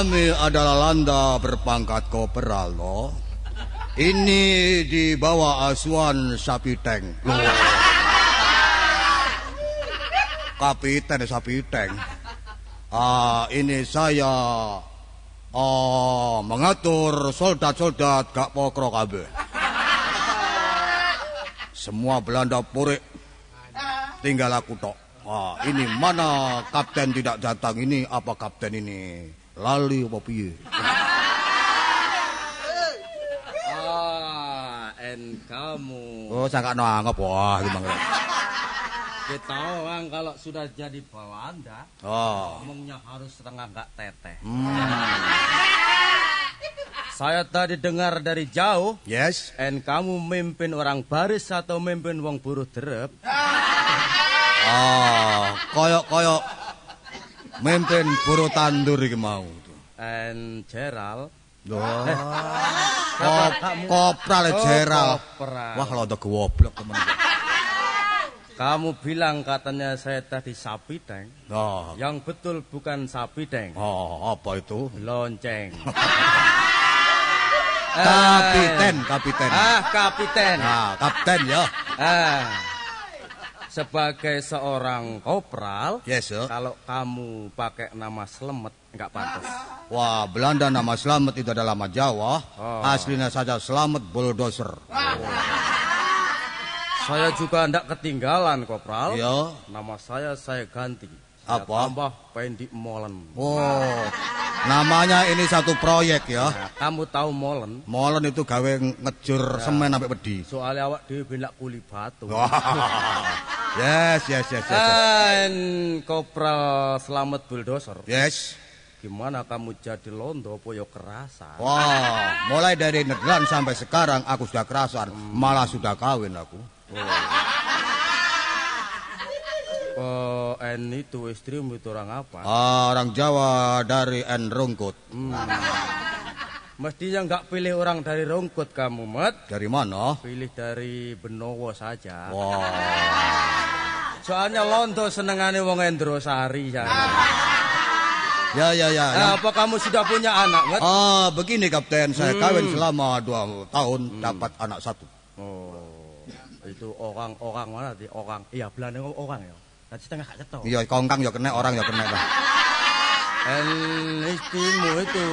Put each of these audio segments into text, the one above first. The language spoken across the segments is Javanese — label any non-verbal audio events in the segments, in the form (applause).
kami adalah landa berpangkat koperal, loh. Ini di bawah asuhan sapi tank. Loh. Kapiten sapi tank. Ah, ini saya ah mengatur soldat-soldat gak pokro kabeh. Semua Belanda purik. Tinggal aku tok. Ah, ini mana kapten tidak datang ini apa kapten ini lali apa piye? Ah, en kamu. Oh, saya gak nanggap wah gimana? Kita orang kalau sudah jadi Belanda, Oh. ngomongnya harus setengah nggak teteh. Hmm. Saya tadi dengar dari jauh, Yes. en kamu mimpin orang baris atau mimpin wong buruh derep. Ah, koyok-koyok mimpin buru tandur iki mau. En Gerald. Wah. Kop, Kopral Jeral. Kopral. Wah, lo goblok temen. Kamu bilang katanya saya tadi sapi tank. Oh. Yang betul bukan sapi tank. Oh, apa itu? Lonceng. (laughs) Kapiten, kapiten. Ah, kapiten. Nah, kapten ya. Ah. Sebagai seorang kopral, Yes, ya. kalau kamu pakai nama Slemet nggak pantas. Wah, Belanda nama Slamet itu adalah nama Jawa. Oh. Aslinya saja Slamet Bulldozer. Saya juga ndak ketinggalan, kopral. Iya. Nama saya saya ganti. Apa? Tambah Pendi Molen. Oh, namanya ini satu proyek ya. Nah, kamu tahu Molen? Molen itu gawe ngejur semen sampai pedi. Soalnya awak dewe belak kuli batu. Yes, yes, yes, yes. yes. Dan kopral Selamat Bulldozer. Yes. Gimana kamu jadi londo poyo kerasan? Wah, mulai dari Nederland sampai sekarang aku sudah kerasan, malah sudah kawin aku. Oh, (laughs) en itu istrimu itu orang apa? Orang Jawa dari N Rungkut. Mestinya nggak pilih orang dari Rongkut kamu, Mat. Dari mana? Pilih dari Benowo saja. Wah. Soalnya londo senengane wong Endrosari ya. Ya, ya, ya. Nah, apa kamu sudah punya anak, Mat? Ah, begini Kapten, saya kawin selama dua tahun, dapat anak satu. Oh, itu orang-orang mana di orang? Iya, Belanda orang ya. Nanti setengah gak cetok. Iya, kongkang ya kena, orang ya kena. Bang. (laughs) En istrimu itu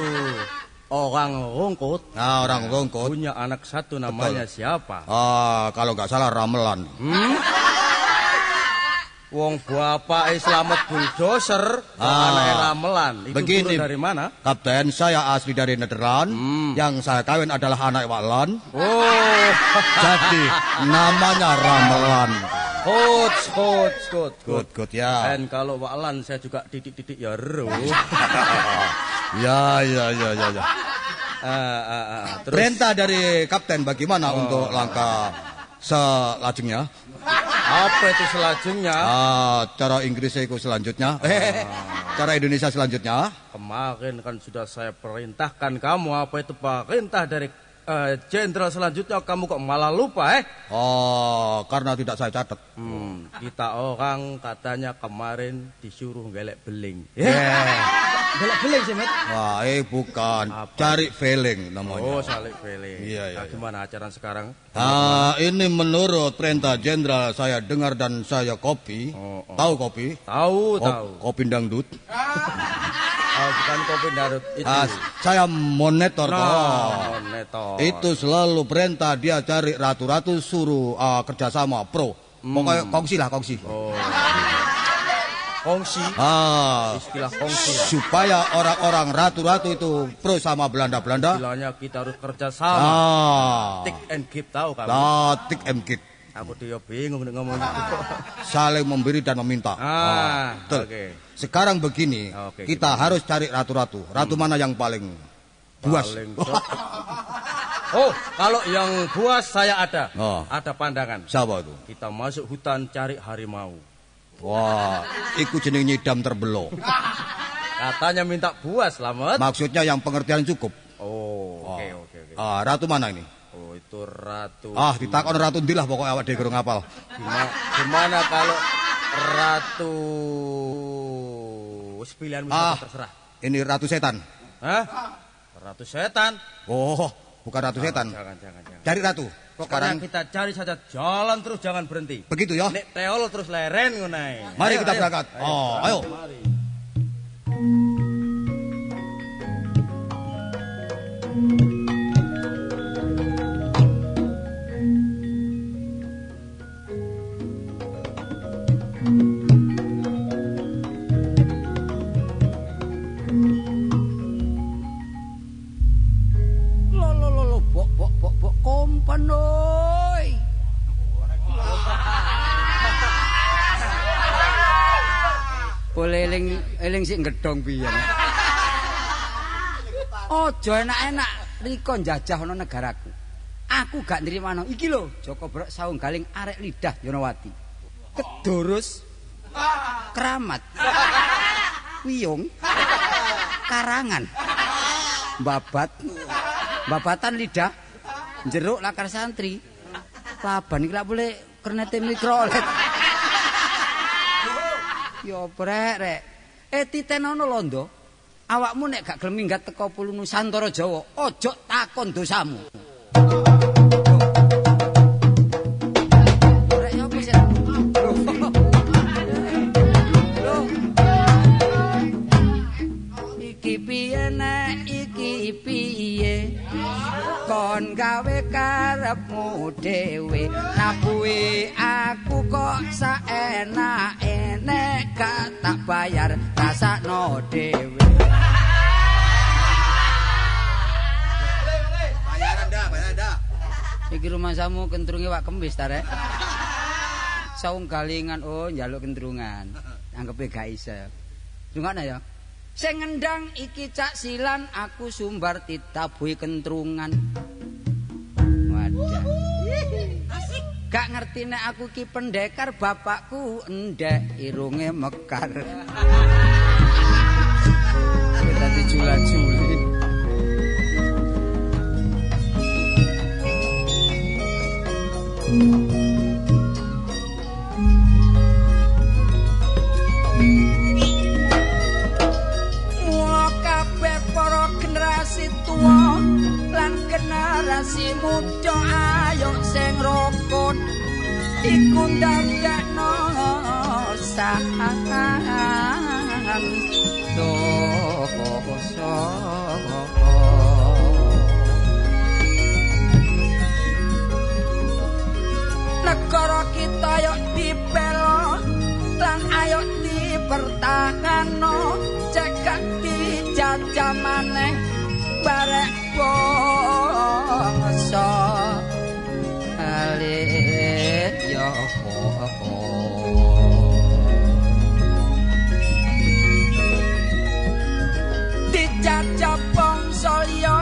orang Rongkut Nah, orang Rungkut. punya anak satu namanya siapa? Ah, kalau nggak salah Ramelan. Hmm? Wong bapak Slamet bulldozer, kok Ah, anaknya ramelan. Itu begini. dari mana? Kapten, saya asli dari Nederland. Hmm. Yang saya kawin adalah anak Waklan. Oh, Jadi namanya Ramelan. Coach, coach, coach, Good, good ya. Dan kalau waklan saya juga titik-titik ya ru. (laughs) Ya, ya, ya, ya, ya. Terus Perintah dari Kapten bagaimana untuk langkah selanjutnya? apa itu selanjutnya? Ah, cara Inggrisnya itu selanjutnya. Eh, cara Indonesia selanjutnya. Kemarin kan sudah saya perintahkan kamu apa itu perintah dari eh, jenderal selanjutnya kamu kok malah lupa eh? Oh, karena tidak saya catat. Hmm, kita orang katanya kemarin disuruh gelek beling. Yeah. Gelek beling sih, Met. Wah, eh bukan. Apa? Cari feeling namanya. Oh, salik beling. Iya, iya, Nah, iya. gimana acara sekarang? Ah, ini menurut perintah jenderal saya dengar dan saya kopi. Oh, oh. Tahu kopi? Tahu, Ko- tahu. Kopi dangdut. Oh, bukan kopi darut itu. Ah, saya monitor Nah, monitor. Itu selalu perintah dia cari ratu-ratu suruh ah, kerjasama pro. Pokoknya kongsi lah kongsi. Hmm. Oh. Kongsi, Ah, istilah kongsi. supaya orang-orang ratu-ratu itu pro sama Belanda-Belanda. Istilahnya kita harus kerja sama. Ah, Take and give tahu kamu. latik emkit. Aku dia bingung ngomong itu. (laughs) Saling memberi dan meminta. Ah, betul. oke. Sekarang begini, Oke, kita harus cari ratu-ratu. Ratu mana yang paling buas? Paling. Oh, kalau yang buas saya ada. Oh. Ada pandangan. Siapa itu? Kita masuk hutan cari harimau. Wah, ikut jenis nyidam terbelo. Katanya minta buas, Slamet. Maksudnya yang pengertian cukup. Oh, oke, oke, oke. Ah, ratu mana ini? Itu Ratu, ratu. Ah, ditakon ratu ndi lah pokoke awak dhewe kurang ngapal. Gimana, gimana kalau ratu Wis pilihanmu Ah. terserah. Ini ratu setan. Hah? Ratu setan. Oh, bukan ratu setan. Jangan, jangan, jangan. Cari ratu. Pokoknya Sekarang kita cari saja jalan terus jangan berhenti. begitu ya. Nek teol terus leren ngono Mari kita berangkat. Oh, ayo. Mari. Lo oi. Boleh eling eling sik gedhong piye. Ojo enak-enak riko njajah ana negaraku. Aku gak nrimano. Iki lho Joko Brok saung galing arek lidah Yonowati. Kedurus keramat. Wiyung karangan. Babat babatan lidah jeruk lakar santri. Laban iki lak boleh kernete mikrolet yo brek rek. Eh titenono londo awakmu nek gak gelem minggat teko Pulau Nusantara Jawa ojo takon dosamu. Iki piye nek? Iki piye kon gawe karepmu dhewe. Nabuhe aku kok saenake nek gak tak bayar rasakno dhewe. Bayaran dah, bayaran dah. iki rumah samu kentrunge wak kembis ta rek? Saung galingan oh njaluk kentrungan. Anggepe gak iso Dungakna ya Sing ngendang iki cak silan aku sumbar ditabuhi kentrungan. Wadah. Gak ngerti nek aku ki pendekar bapakku endek irunge mekar. Kita dijula-juli. Mula generasi muda ayo sing rukun iku ndadekno sang dosa negara kita ayo dibela lan ayo dipertahanno cekak dijajah maneh barek bangsa. Alit ya dijajah bangsa liya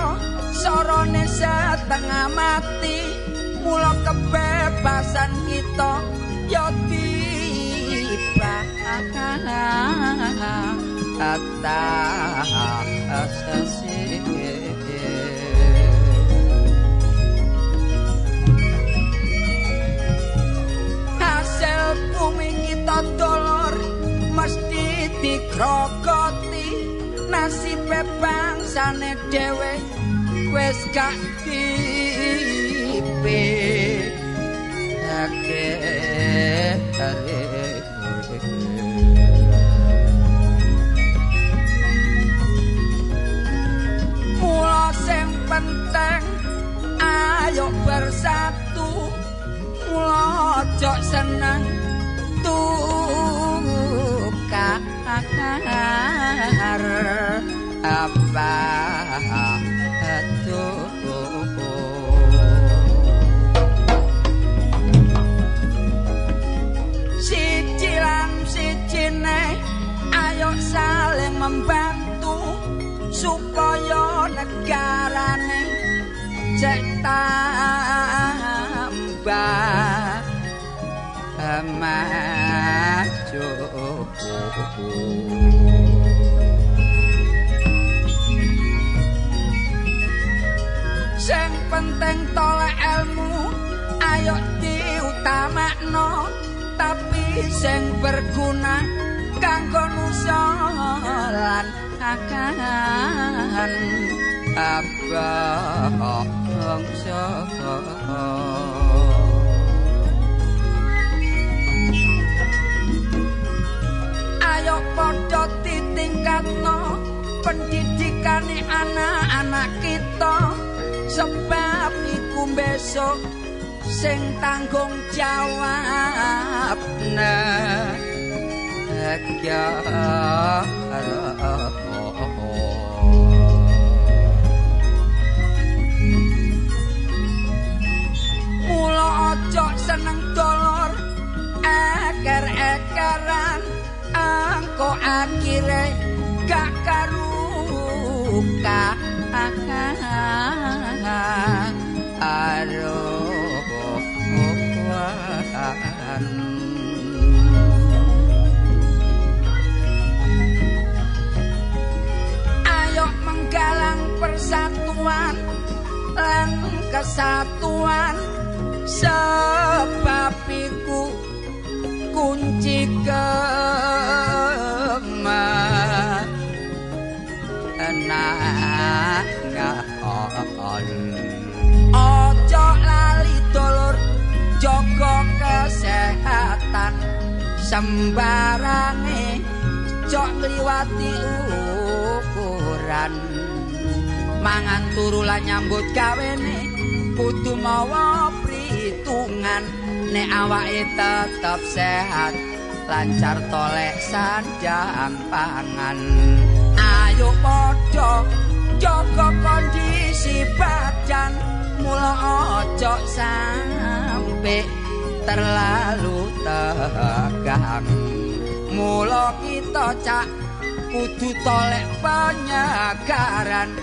sarane setengah mati mula kebebasan kita ya asasi hasil dikrokoti nasibe bangsane dhewe wis gak dipe Mula sing penting ayo bersatu. Mula ojo seneng tukar apa siji lan sijine ayo saling membantu supaya negarane cek tambah sing penting tolek ilmu ayo diutamakno. Tapi sing berguna kanggo nusa lan akan apa bangsa padha ditingkatno pendidikane anak-anak kita. Sebab iku besok sing tanggung jawab Mula Ayo menggalang persatuan lan kesatuan sebab iku kunci kemenangan kesehatan sembarange jok ngliwati ukuran. Mangan turu lan nyambut gawene kudu mawa pritungan nek awake tetep sehat lancar tolek sanjang pangan. Ayo padha jaga kondisi badan mula aja sampe terlalu tegang. Mula kita cak kudu tolek penyegaran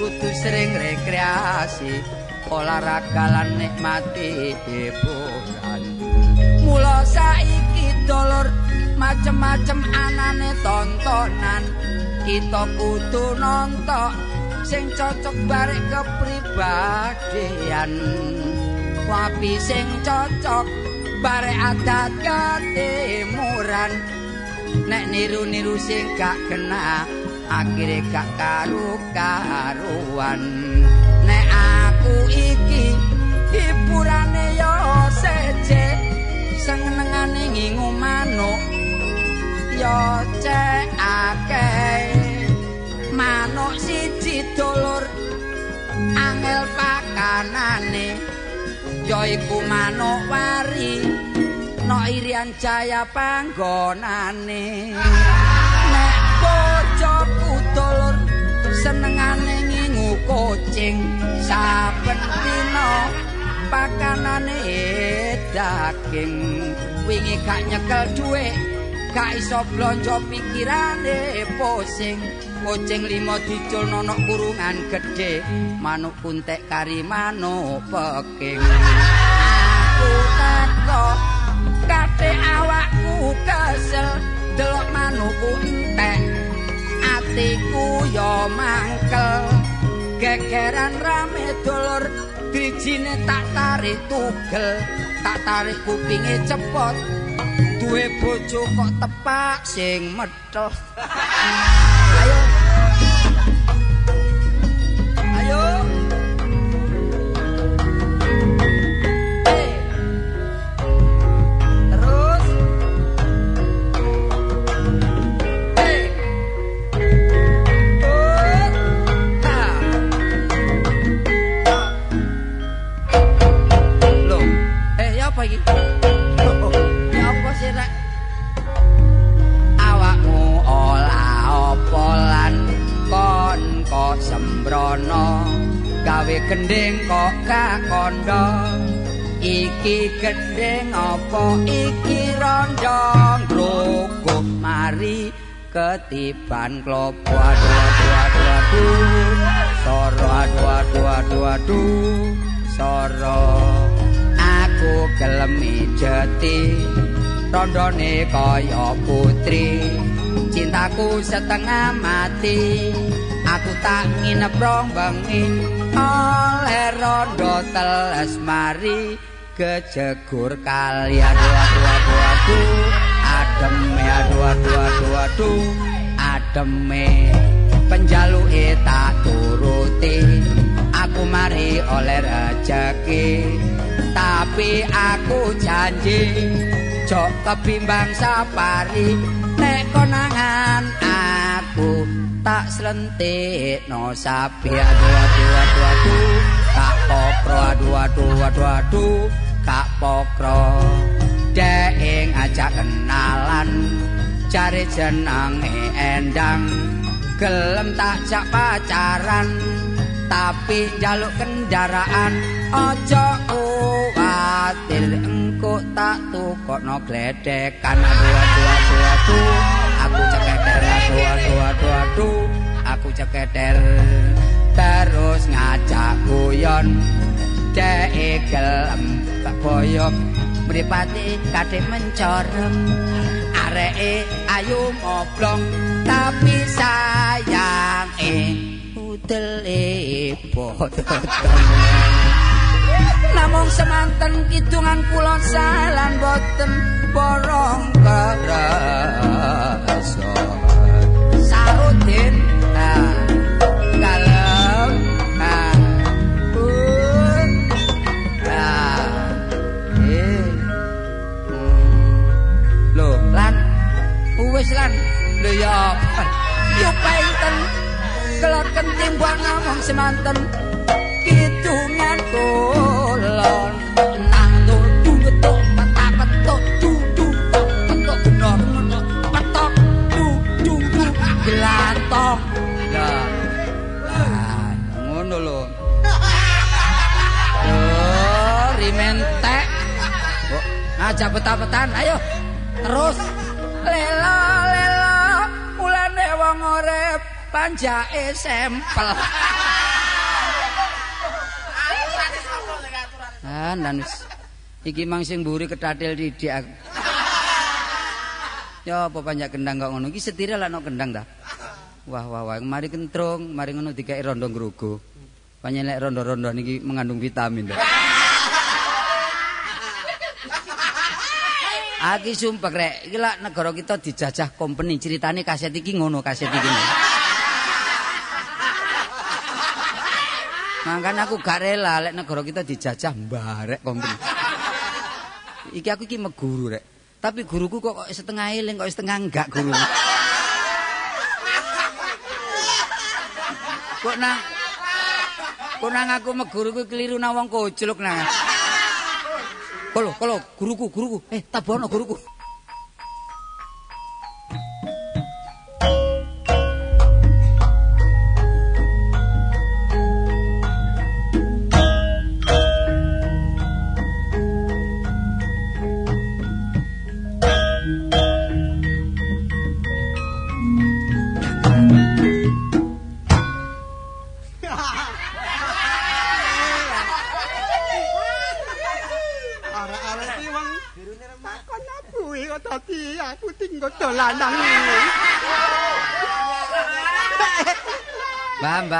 kudu sering rekreasi olahraga lan nikmati hiburan. Mula saiki dolur macem-macem anane tontonan kita kudu nonton sing cocok barek kepribadian. Wapi sing cocok barek adat ketimuran nek niru-niru sing gak kena akhire gak karu karuan nek aku iki hiburane yo seje senengane ngingu manuk yo cek akeh. Manuk siji dolur angel pakanane ya iku wari no irian jaya panggonane. Nek bojoku dolur senengane ngingu kucing saben dina pakanane daging. Wingi gak nyekel dhuwit gak iso blonjo pikirane pusing kucing limo dicul nonok kurungan gede manuk kuntek kari manuk peking. Aku teko kate awakku kesel delok manukku entek atiku yo mangkel gegeran rame dolur drijine tak tarik tugel tak tarik kupinge cepot. Duwe bojo kok tepak sing ayo (laughs) ayo sembrono gawe gending kok gak kondo. Iki gending apa? Iki rondo. Grogok mari ketiban klopo. Aduh aduh aduh aduh. Soro aduh aduh aduh aduh. Soro. Aku gelemi jeti. Rondone kaya putri. Cintaku setengah mati aku tak nginep rong bengi. Oleh rondo teles mari kejegur kali. Aduh aduh aduh aduh. Ademe aduh aduh aduh aduh. Ademe. Penjaluke tak turuti. Aku mari oleh rezeki tapi aku janji jok kebimbang sapari nek konangan aku tak slentik no sapi. Aduh aduh aduh aduh tak pokro aduh aduh aduh aduh kak pokro deing ajak kenalan cari jenange endang. Gelem tak jak pacaran tapi jaluk kendaraan. Ojo kuatir engko tak tukokno gledekan. Aduh aduh aduh aduh ceketer aduh aduh aduh aduh. Aku ceketer terus ngajak guyon. Dek gelem tak boyok mripate kadhe mencorem. Areke ayu moblong tapi sayang eh udele bodho namung semanten kidungan kula salan boten borong buat ngomong semanten kidungan kulon nang tutu betok petak petok tutu petok betok petok tutu gelantong lah ah, ngono lho rimentek. Oh, ngajak peta-petan, ayo. Terus. Panjake sempel. Ah, wis. iki mang sing mburi ketatil didik aku. Ya apa panjak kendang kok ngono iki setire lah no kendang ta. Wah wah wah mari kentrung, mari ngono dikai rondo ngrugo. Panjenengan rondo-rondo niki mengandung vitamin ta. Aki sumpah rek, iki lak negara kita dijajah company, ceritane kaset iki ngono kaset iki. Mangkan aku gak rela lek negara kita dijajah mbarek company. Iki aku iki meguru rek. Tapi guruku kok setengah eling kok setengah enggak guru. Kok nang Kok nang aku meguru ku keliru nang wong kojlok nang. Kalau, kalau, guruku, guruku. Eh, tabono guruku.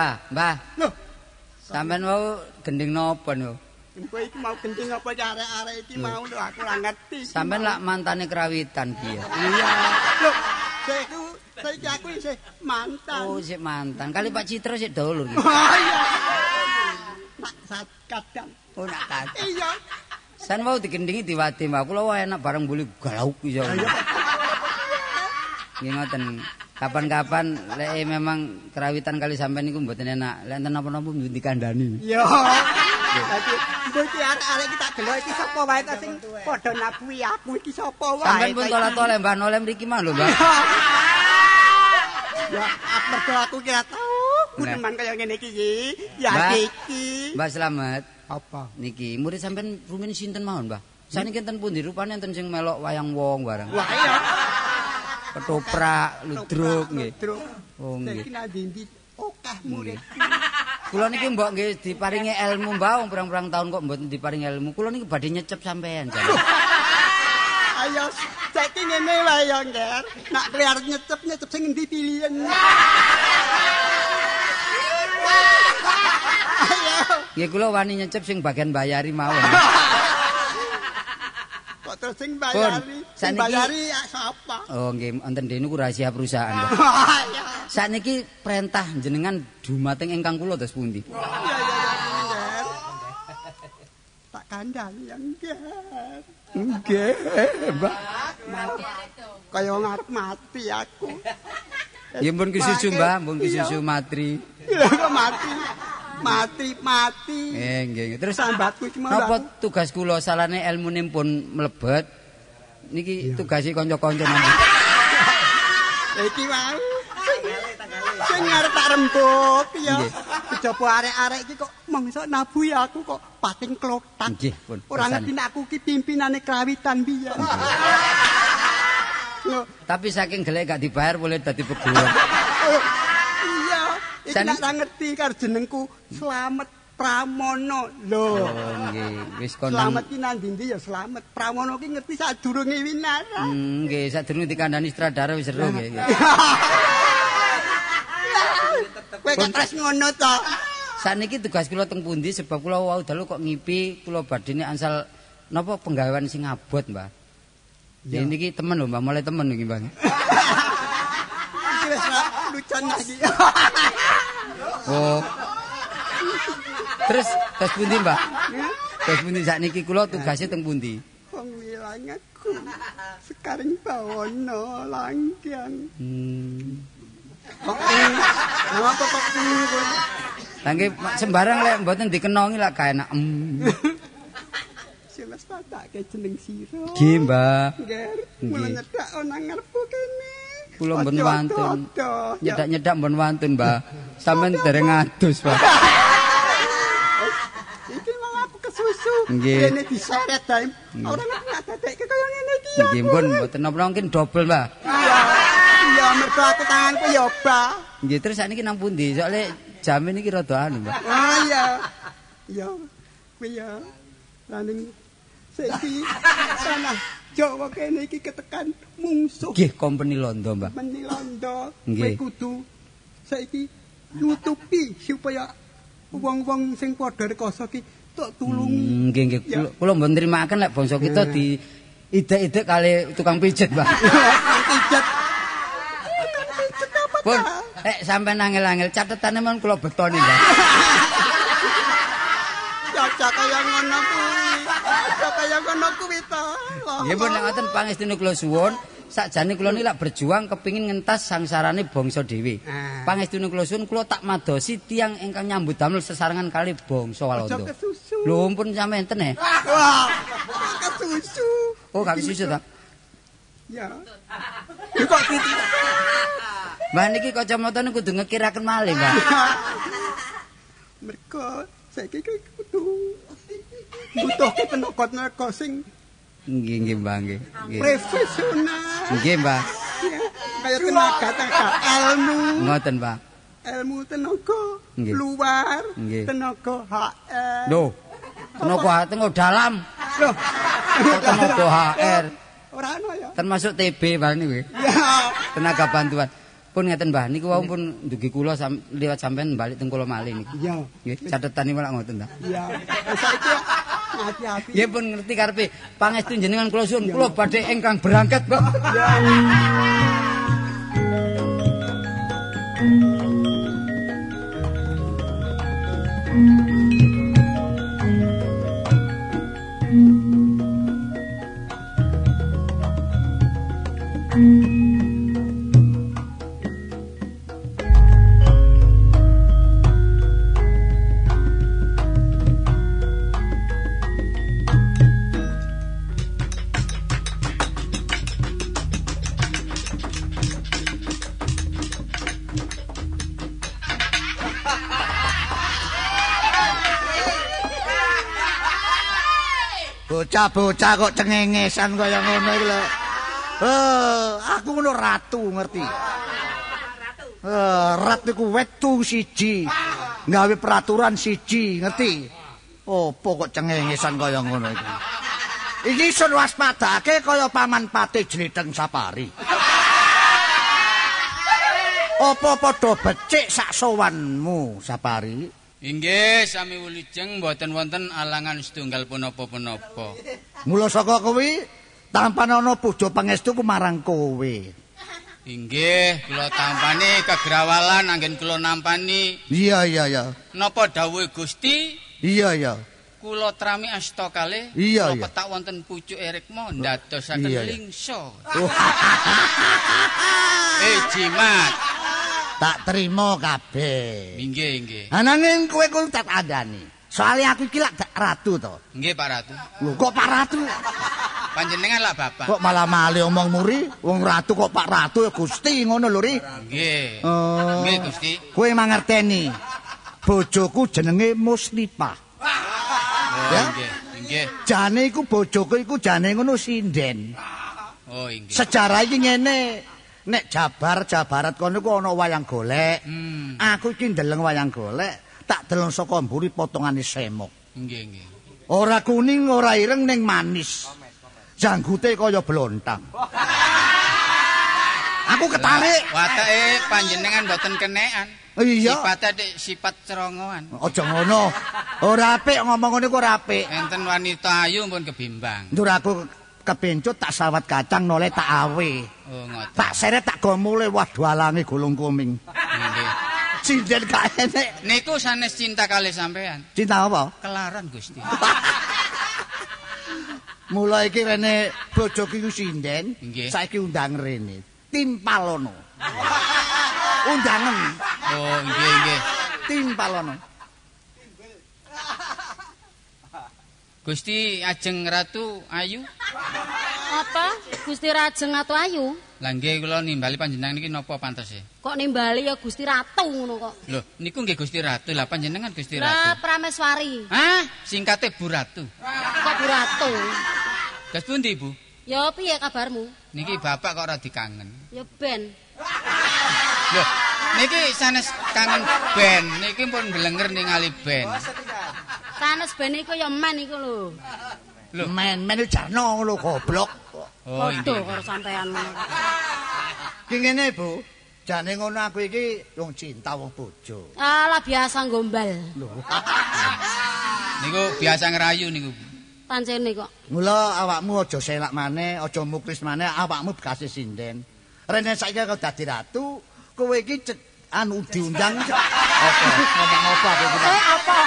Mbah, mbah. Loh, Sampeyan wau gending napa no? kowe iki mau kencing apa arek-arek iki mau lho aku ora ngerti. Sampeyan lak mantane krawitan piye? Iya. Loh, saiki saiki aku isih mantan. Oh, sik mantan. Kali Pak Citra sik dulur. Oh iya. Saat kadang. Oh, nak kan. Iya. San mau digendingi diwati, Mbah. Kula enak bareng buli galau iso. Nggih ngoten. Kapan-kapan lek memang kerawitan kali sampean niku mboten enak. Lek enten napa-napa mboten dikandani. Iya. Dadi iki arek-arek iki tak delok iki sapa wae ta sing padha nabuhi aku iki sapa wae. Sampean pun tola-tola Mbah noleh mriki mah lho, Mbah. Ya, mergo aku kira tau kuneman kaya ngene iki. Ya iki. Mbah Slamet, Apa? niki murid sampean rumen sinten mawon, Mbah? Saniki enten pundi rupane enten sing melok wayang wong bareng. Wah iya. Ketoprak, ludruk nggih. Oh nggih. Saiki nang ndi okah murid. Kula niki mbok nggih diparingi ilmu mbah wong pirang-pirang tahun kok mboten diparingi ilmu. Kula niki badhe nyecep sampean. Ayo saiki ngene wae ya, Nger. Nak kli arep nyecep nyecep sing endi pilihan. Nggih kula wani nyecep sing bagian bayari mawon. (laughs) Kok terus sing bayari? Sing saniki- bayari ya sapa? Oh nggih wonten dene niku rahasia perusahaan. (laughs) Ya. Sakniki perintah jenengan dumateng ingkang kula dos pundi? Ya ya ya Ngger. Tak kandhani ya Ngger. Nggih, Mbak. Kaya ngarep mati aku. Ya pun kesusu Mbak, pun kesusu matri. Iya kok mati. Mati, mati. Eh nggih nggih. Terus Sambatku cuma napa tugas kula salane ilmune pun mlebet? Niki tugasi kanca-kanca (laughs) nanti. Iki wae. Sing arep tak rembug ya. Kejaba arek-arek iki kok mangsa nabuhi aku kok pating klotak. Nggih, pun. Ora ngerti aku ki pimpinane krawitan. Lho, Tapi saking gelek gak dibayar boleh dadi pegawai. (laughs) Iki nek ra ngerti karo jenengku Slamet Pramono. Lho. Oh nggih, wis kono. Slamet ki nang ndi ya Slamet. Pramono ki ngerti sadurunge winara. Hmm, nggih, sadurunge dikandani sutradara wis seru nggih. (laughs) Kowe kok terus ngono to? Saniki tugas kula teng pundi sebab kula wau dalu kok ngipi kula badine ansal napa penggawean sing abot, Mbah. Ya niki temen lho, Mbah, mulai temen niki, Mbah. Iki (laughs) wis lucon lagi. (laughs) Oh. Terus tes pundi, Mbah? Tes pundi sakniki kula tugasnya teng pundi? Wong wilangaku. Sekarang bawono langkian. Hmm. Kok ini? Kenapa kok ini kowe? Tangke sembarang lek mboten dikenongi lak gak enak. Hmm. Jelas patake jeneng sira. Nggih, Mbah. Nger, Nggih. mula nyedak ana ngarepku kene. Kula Ojo wantun. Nyedak-nyedak mbon wantun, Mbah. Sampeyan dereng adus, Mbah. Iki mau aku kesusu. Nggih. Kene diseret dae. Ora dadekke kaya ngene iki. ya. Nggih, mboten napa mungkin double, Mbah. Iya. Iya, mergo aku tanganku ya obah. Nggih, terus sakniki nang pundi? Soale jam ini rada anu, Mbah. Ah iya. Iya. Kuwi ya. Laning saiki tanah Jawa kene iki ketekan mungsuh. Nggih, company Londo, Mbah. Menilondo. Kowe Nggih. kudu saiki nutupi supaya wong-wong sing padha rekoso ki tok tulungi. Hmm, Nggih, nggih. Kula- mbon nrimakaken lek bangsa kita di ide-ide kali tukang pijet, Mbah. (laughs) Pijet. Pun, eh sampean angel-angel catetane mon kula betoni, Mbah. Cocok (laughs) kaya ngono kuwi. Kaya ngono kuwi to. Nggih pun nek ngoten pangestune kula suwun, sakjane kula niki lak berjuang kepingin ngentas sangsarane bangsa dhewe. Ah. Pangestune kula suwun kula tak madosi tiang ingkang nyambut damel sesarengan kali bangsa Walanda. Lho ampun sampean enten eh. Wah, kesusu. Oh, gak susu ta. Ya. Kok pitu. Mbah niki kacamatane kudu ngekiraken malih, Mbah. (laughs) Mergo saiki ki kudu butuhke tenaga-tenaga sing Nggih, nggih, Mbah, nggih. Profesional. Nggih, Mbah. Ya, Kaya tenaga-tenaga ilmu, Ngoten, Mbah. ilmu tenaga luar, tenaga HR. Lho. Tenaga tenaga dalam, Loh, tenaga HR, ora ana ya. termasuk TB Mbah niku. Tenaga bantuan. Pun ngeten Mbah, niku wau pun ndugi kula sam, liwat sampean balik teng kula malih niki. Iya. Nggih, catetane malah ngoten ta. Iya. Saiki. Nggih pun ngerti karepe. Pangestu jenengan kula suwun. Kula badhe ingkang berangkat, Bocah-bocah kok cengengesan kaya ngono iki lho. Eh, aku ngono ratu ngerti. Eh, rat niku wetu siji. Gawe peraturan siji, ngerti? Opo kok cengengesan kaya ngono iki? Iki sun waspadake kaya paman pati jliteng sapari. Apa padha becik sak sowanmu sapari? Inggih, sami wilujeng mboten wonten alangan setunggal punapa-punapa. Mula saka kuwi tampan ana pujo pangestu ku marang kowe. Inggih, kula tampani kegrawalan anggen kula nampani Iya iya iya. napa dawuhe Gusti Iya iya. kula trami asta kalih Iya, kula iya. petak wonten pucuk erikma ndadosaken iya. lingso. Eh jimat. Tak terima kabeh. Inggih, inggih. Ananging kowe kuwi tak andani. Soale aku iki lak ratu to. Nggih Pak Ratu. Lho kok Pak Ratu? Panjenengan lah Bapak. Kok malah male omong muri? Wong ratu kok Pak Ratu ya Gusti ngono lho ri. Nggih. Oh. Nggih Gusti. Kowe mangerteni. Bojoku jenenge Musnipah. Oh, Ya? nggih, nggih. Jane iku bojoku iku jane ngono sinden. Oh, inggih. Sejarah iki ngene. Nek Jabar Jabarat kono iku ana wayang golek. Hmm, Aku iki ndeleng wayang golek, tak deleng saka mburi potongane semok. nggih, nggih. Ora kuning, ora ireng ning manis. Janggute kaya blontang. (laughs) Aku ketarik. Watake panjenengan mboten kenekan. Iya. Sipate dik sifat cerongoan. Aja ngono. Ora apik ngomong ngene ku ora apik. Enten wanita ayu pun kebimbang. Ndur aku kepencut tak sawat kacang noleh tak awe. Oh, ngoten. Tak seret tak gomule waduh alange gulung kuming. Nggih. Sinden gak enek. Niku sanes cinta kali sampean. Cinta apa? Kelaran Gusti. (laughs) Mula iki rene bojoku iku sinden, saiki undang rene. Timpalono. Undangan Oh, nggih, nggih. timpalono. Gusti ajeng Ratu Ayu. Apa? Gusti Rajeng atau Ayu? Lah nggih kula nimbali panjenengan niki napa pantese? Kok nimbali ya Gusti Ratu ngono kok. Lho, niku nggih Gusti Ratu. Lah panjenengan Gusti Lah Ratu. Prameswari. Hah? Singkate Bu Ratu. Kok Bu Ratu? Gas pundi, Bu? Ya piye kabarmu? Niki bapak kok ora dikangen. Ya ben. Lho, niki sanes kangen ben. Niki pun blenger ningali ben. Sanes ben iku ya men iku lho. Lho. Men men jarno lho goblok. Oh, Padha karo sampean. Ki ngene, Bu. Jane ngono aku iki wong cinta wong bojo. Alah biasa gombal. Lho. (laughs) Niku biasa ngerayu niku. Pancene kok. Mula awakmu aja selak maneh, aja muklis maneh, awakmu bekasi sinden. Rene saiki kok dadi ratu, kowe iki cet- anu diundang. Apa? Ngomong apa aku iki? Eh apa?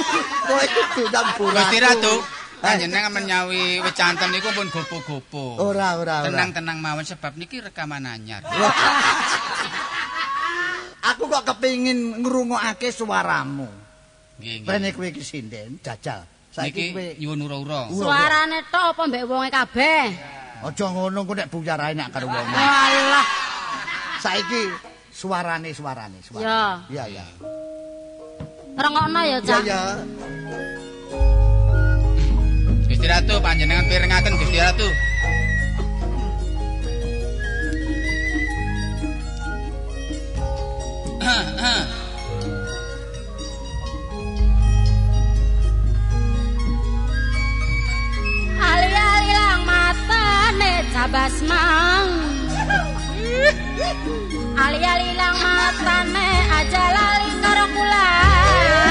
(laughs) Kowe iki diundang Gusti Ratu, Eh, panjenengan menyawi wecanten niku pun gopo-gopo. Ora, ora, ora. Tenang-tenang mawon sebab niki rekaman anyar. Aku kok kepingin ngrungokake suaramu. Nggih, nggih. Rene kowe iki sinden, jajal. Saiki kowe nyuwun. Ura. Suarane tok apa mbek wonge kabeh? aja ngono ku nek buyarae nek karo wong. Walah. Saiki suarane suarane suarane. Ya. Iya, iya. Rengokno ya, Cak. iya. Gusti Ratu panjenengan pirengaken Gusti Ratu. Ali-ali lang matane cabas mang. (laughs) Ali-ali lang matane aja lali karo kulan.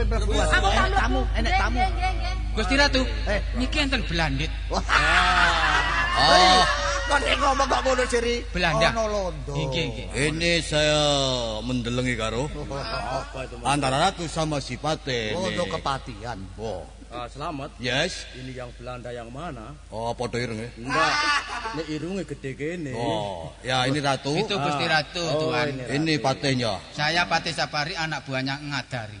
Kowe mlebu. Aku tamu, enek tamu. Nggih, nggih, nggih. Gusti Ratu, Eh. niki enten Belandit. Wah. Oh. Kok nek ngomong kok ngono Siri? Belanda. Ono londo. Nggih, nggih. Ini saya mendelengi karo antara ratu sama si Pate. Londo nih. kepatian. Oh, Ah, selamat. yes. Ini yang Belanda yang mana? Oh, podo ireng ya. Enggak. Ini irungnya gede gini. Oh, ya ini ratu. Itu Gusti Ratu, Oh, Tuan. ini. Ini patenya. Saya Pati Sapari, anak buahnya Ngadari.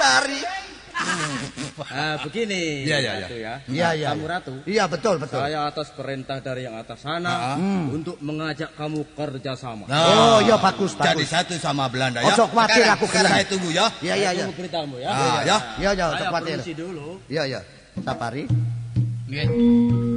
Cari. Nah, begini. Iya, iya, Ratu ya. Iya, iya. Kamu ratu. Iya, betul, betul. Saya atas perintah dari yang atas sana untuk mengajak kamu kerjasama. Nah, Oh, iya bagus, Jadi bagus. satu sama Belanda ya. Ojo khawatir, aku gelem. Saya tunggu ya. Iya, iya, iya. Tunggu perintahmu ya. Ah, ya. Iya, iya, ojo khawatir. dulu. Iya, iya. Sapari. Nggih.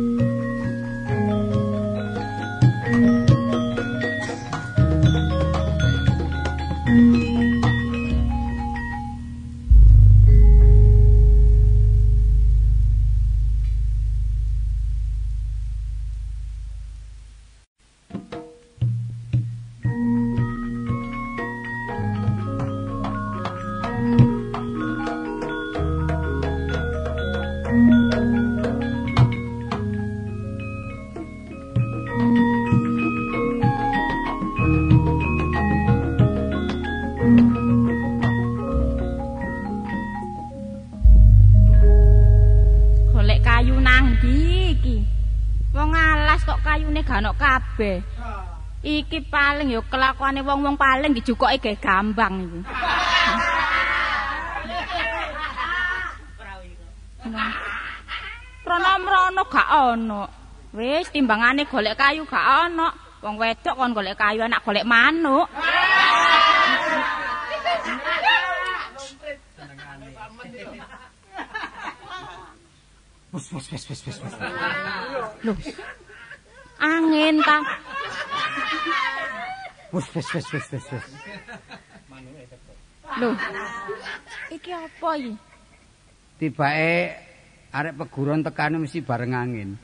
Paling ya kelakuane wong-wong paling dijukoke gawe gambang iki. Rono-rono gak ono. Wis timbangane golek kayu gak ono. Wong wedok kon golek kayu anak golek manuk. Loh. Angin ta. Wes wes wes wes wes wes. Loh. Iki apa iki? Tibake arek peguron tekane mesti bareng angin.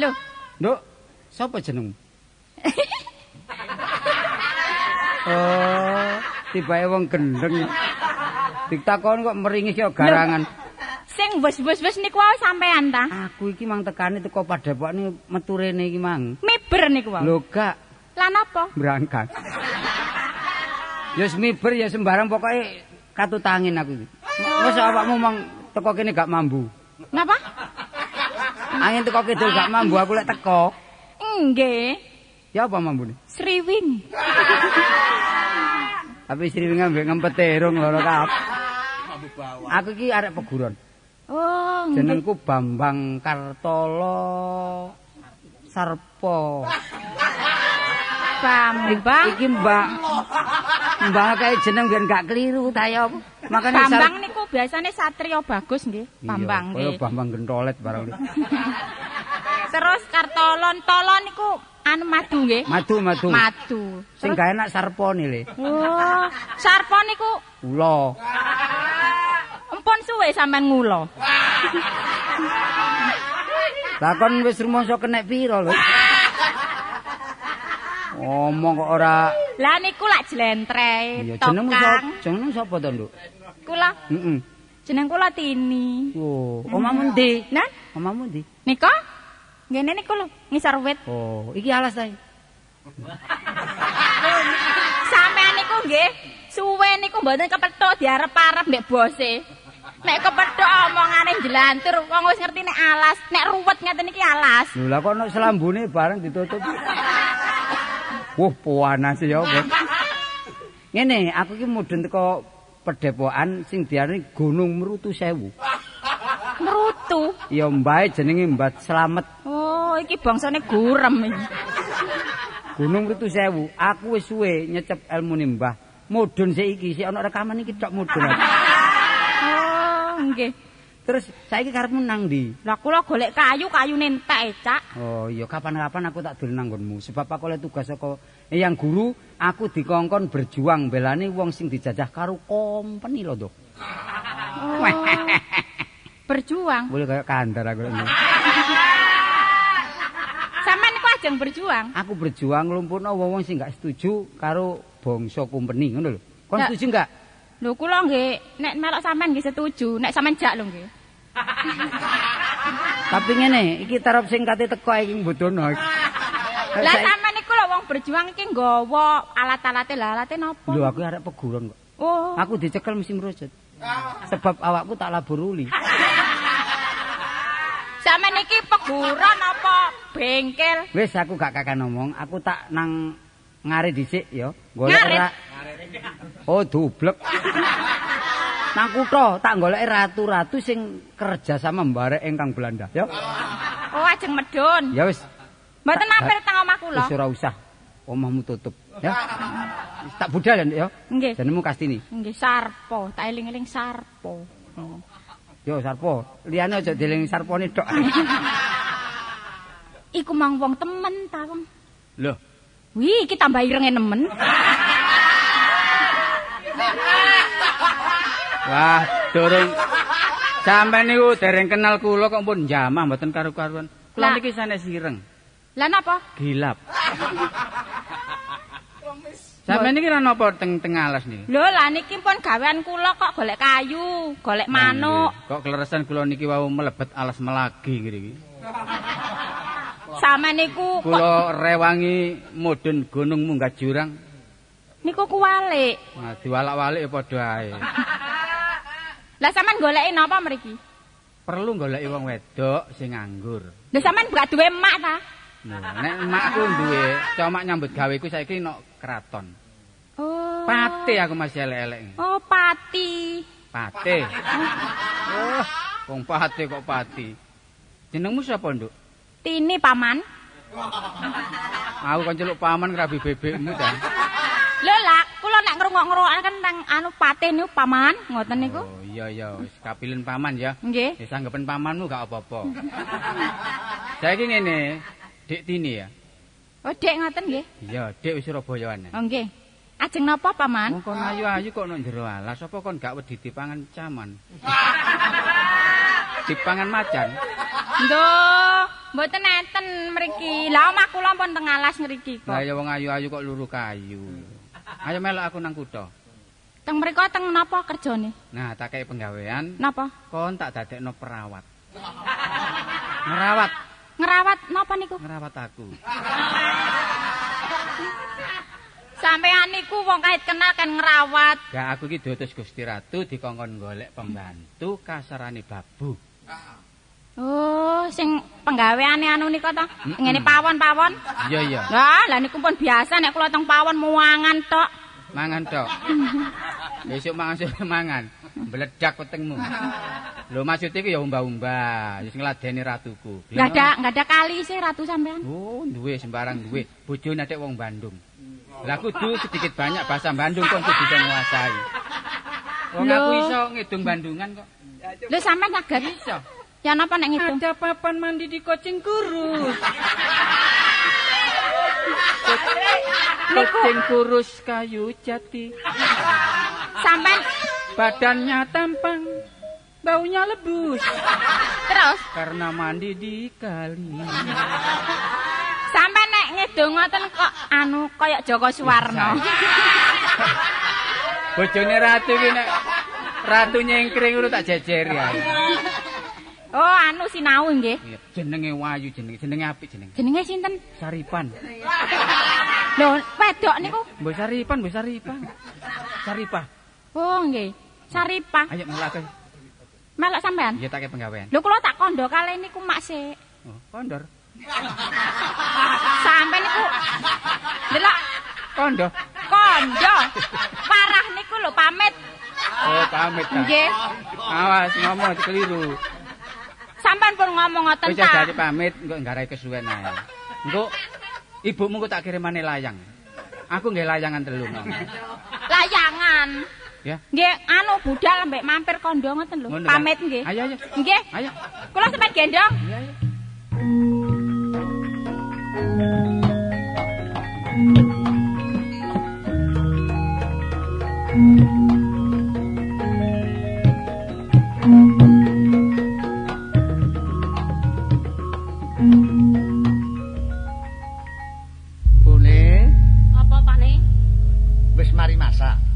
Loh, Nduk, sapa jeneng? (laughs) oh, tibake wong gendeng. Ditakon kok meringis kaya garangan. Sing wis-wis-wis niku wae sampean ta? Aku iki mang tekane teko padhepokne metu rene iki mang. Miber niku wae. Lho gak Lan apa? berangkat. Ya miber ya sembarang pokoke katutangin aku iki. Wes awakmu mang teko kene gak mambu. Napa? Angin teko kidul gak mambu aku lek teko. Nggih, Ya apa mambune? sriwing. Tapi sriwing ambek ngempet terung loro kap. Aku iki arek peguron. Oh. Jenengku Bambang Kartolo Sarpo. Bambang. Iki Mbak. Mbak kae jeneng biar gak keliru ta ya. Makane Bambang niku biasane satrio bagus nggih. Bambang Kaya nggih. Bambang gentolet barang. Terus kartolon tolon niku anu madu nggih. Madu madu. Madu. Sing gak enak Sarpo nih le. Oh, sarpo niku Ula. Empun suwe sampean ngulo. (laughs) Lah kon wis rumangsa kenek pira lho? Omong kok ora Lah niku lak jlentre, Iya jenengmu sapa? Jenengmu sapa to, Nduk? Kula Heeh. jeneng kula Tini. Oh, omamu ndi? Nah, Omamu ndi? nika ngene niku lho, ngisor wit. Oh, iki alas ta. Sampean niku nggih suwe niku mboten kepethuk diarep-arep mbek bose. Nek kepethuk omongane jelantur, wong wis ngerti nek alas, nek ruwet ngeten iki alas. Lho lah kok ono selambune bareng ditutup. Wah, panas ya apa. Ngene, aku iki mudhun teko pedepokan sing diarani Gunung Merutu Sewu. Merutu. Ya mbae jenenge Mbat Slamet. Oh, iki bangsane gurem iki. Gunung Merutu Sewu. Aku wis suwe nyecep ilmune Mbah. Mudhun sik iki, sik ana rekaman iki tok mudhun. Oh, nggih. Terus saiki karepmu nang ndi? Lah kula golek kayu, kayune entek, Cak. Oh iya kapan-kapan aku tak dolen nang nggonmu sebab aku oleh tugas saka Eyang Guru aku dikongkon berjuang belani wong sing dijajah karo company lho Nduk. Oh. Berjuang. Boleh kayak kandar aku. (laughs) Sampeyan niku ajeng berjuang. Aku berjuang nglumpukno wong-wong sing gak setuju karo bangsa company ngono lho. Kon setuju enggak? Lho kula nggih nek melok sampean nggih setuju, nek sampean jak lho nggih. (laughs) Tapi ngene, iki tarap sing kate teko iki mbodono. Lah sampean niku lho wong berjuang iki nggawa alat-alate lah alate napa? Lho aku arek peguron kok. Oh. Aku dicekel mesti merujut. Sebab awakku tak labur uli. (laughs) Sampeyan iki peguron apa bengkel? Wis aku gak kakak ngomong, aku tak nang ngare dhisik ya. Golek ora. Oh, dublek. Nang kutha tak goleki ratu-ratu sing kerja sama mbarek ingkang Belanda, ya. Oh, ajeng medun. Ya wis, Mboten mampir teng omah kula. wis ora usah. Omahmu tutup, ya. Wis tak budal ya, Nggih. jenengmu Kastini. Nggih, Sarpo. Tak eling-eling Sarpo. Hmm. Yo Sarpo, liyane aja dieling Sarpone tok. Iku mang wong temen ta, Wong. Loh, Wih, iki tambah irenge nemen. Wah, durung sampean niku dereng kenal kula kok pun jamah mboten karu-karuan. Kula niki sanes ireng, Lah napa? gilap. Sampeyan niki ra napa teng teng alas niki? Lho, lah niki pun gawean kula kok golek kayu, golek manuk. Kok kleresan kula niki wau melebet alas melagi ngriki. Sama niku Kula rewangi mudhun gunung munggah jurang. Niku kuwalik. Nah, diwalak-walik padha ae. (laughs) Lah sampean goleki napa mriki? Perlu goleki wong wedok sing nganggur. Lah sampean gak duwe emak ta? Nah, nek emakku duwe cuma nyambut gaweku saiki nok keraton. Oh. Pate aku masih elek-elek. Oh, pati. Pate. Oh, wong pate kok pati. Jenengmu sapa, Nduk? Tini paman. Aku kan celuk paman ngrabi bebekmu ta. Lho lah, kula nek ngrungok-ngrungokan nang anu pate niku paman, ngoten niku. Oh, iya iya wis kapilen paman ya. Nggih. Wis anggepen pamanmu gak apa-apa. Saiki ngene, Dik Tini ya. Oh, Dek ngoten nggih. Iya, Dik wis Surabayaan. Oh, nggih. Ajeng napa paman? Wong kon ayu-ayu kok nang jero alas, apa kon gak wedi dipangan caman? (laughs) dipangan macan. Nggih, mboten enten mriki. Lah omah kula pun teng alas ngriki Lah kok. ya wong ayu-ayu kok luru kayu. Ayo melok aku nang kutha. Teng mriko teng napa kerjane? Nah, tak kei penggawean, Napa? kon tak dadekno perawat. Ngerawat, Ngerawat napa niku? ngerawat aku. Sampean niku wong kait kenal kan ngerawat. Gak aku iki diutus Gusti Ratu dikongkon golek pembantu kasarane babu. Oh, sing penggaweane anu nika? Mm-mm. Ngene pawon-pawon. Iya iya, Lah, lah niku pun biasa nek kula teng pawon muangan tok. mangan tok. (laughs) Besok mangan sore mangan. Meledak wetengmu. Lho maksud iki ya umba-umba, wis ngladeni ratuku. Enggak ada enggak ada kali sih ratu sampean. Oh, duwe sembarang duwe. Bojone nek wong Bandung. Lah kudu sedikit banyak bahasa Bandung kon kudu nguasai. Wong aku iso ngidung Bandungan kok. Lho sampean saged Iso. Ya napa nek ngitung? Ada papan mandi di Kocing Kurus. (laughs) Kocing kurus kayu jati. Sampean Badannya tampang. Baunya lebus. terus Karena mandi di kali. sampean nek ngidung ngoten kok anu kaya Joko Suwarno. Bojone ratu ki nek ratu nyengkring ngono tak jejeri ya. Oh, anu sinau nggih. Iya, jenenge Wayu jenenge jenenge apik jenenge. Jenenge sinten? Saripan. Lho, wedok niku. Mbok Saripan, Mbok Saripan. Saripah. Oh, nggih. Saripah. Ayo mulak. Melok sampean. Iya tak penggawean. Lho kula tak kondo kali niku mak sik. Oh, kondor. Sampeyan niku delok Kondo. kondo. Parah niku lho pamit. Oh, pamit ta. Nggih. Awas ngomong keliru. Sampeyan pun ngomong ngoten Wis ta. jadi pamit engko nggarai kesuwen ae. Engko ibumu kok tak kirimane layang. Aku nggih layangan telu. Layangan. Ya. Nggih, anu budal mbek mampir kondo ngoten lho. Pamit nggih. Ayo ayo. Nggih. Ayo. Kula sampeyan gendong. Iya ayo. Bune,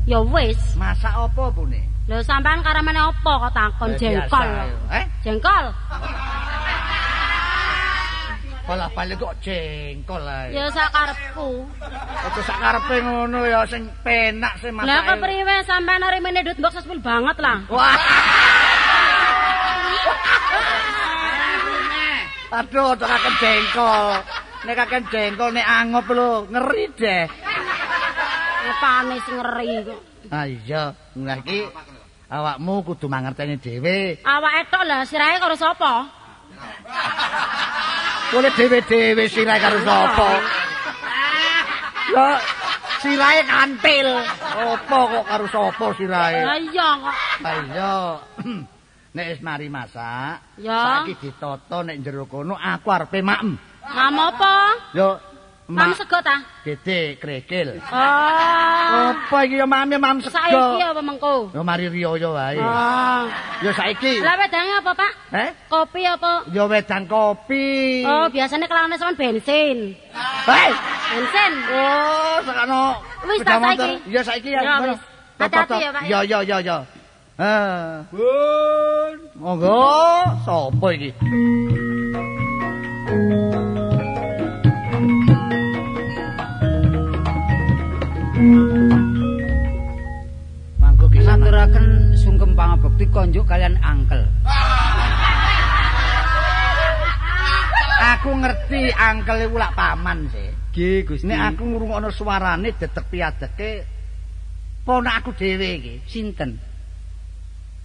Ya wis. Masak apa, Bune? Lho sampean karamane apa kok takon jengkol? Eh, Jengkol? pola (laughs) balik kok jengkol ae. Ya sakarepku. Aja sak karepe ngono ya sing penak sing masak. Lah kok priwe sampean hari mene duit mbok sespil banget lah. (laughs) Wah. Aduh, kakek jengkol. Nek kakek jengkol nek angop lho, ngeri deh. Lepane sing ngeri kok. Ah iya, nah iki Awakmu kudu mangerteni dhewe. Awake tok lah sirahe karo sapa? Kole dhewe-dhewe sirahe karo sapa? Yo sirahe kantil. Apa kok karo sapa sirahe? Lah iya kok. Ha iya. (clears throat) Nek wis mari masak, Ya. saiki ditata nek jero kono aku arepe maem. Mam apa? Yo Mam sego ta? gede krekil. Oh. Apa iki ya mame mam sego? Saiki apa mengko? Yo mari riyo wae. Oh. Yo saiki. Lah wedange apa, Pak? Eh? Kopi apa? Yo wedan kopi. Oh, biasanya kelangane sampean bensin. Hei. Bensin. Oh, sakno. Wis, motor. saiki. Ya saiki ya. Ya, wis. Hati-hati ya, Pak, Ya ya ya ya. Eh. Bun. Monggo, sapa iki? Mangko ki ngaturaken sungkem pangabekti konjuk kalian angkel. Aku ngerti angkel iku lak paman sih. Nggih, Gusti. Nek aku ngrungokno suarane dedek piadeke ponak aku dhewe iki. sinten?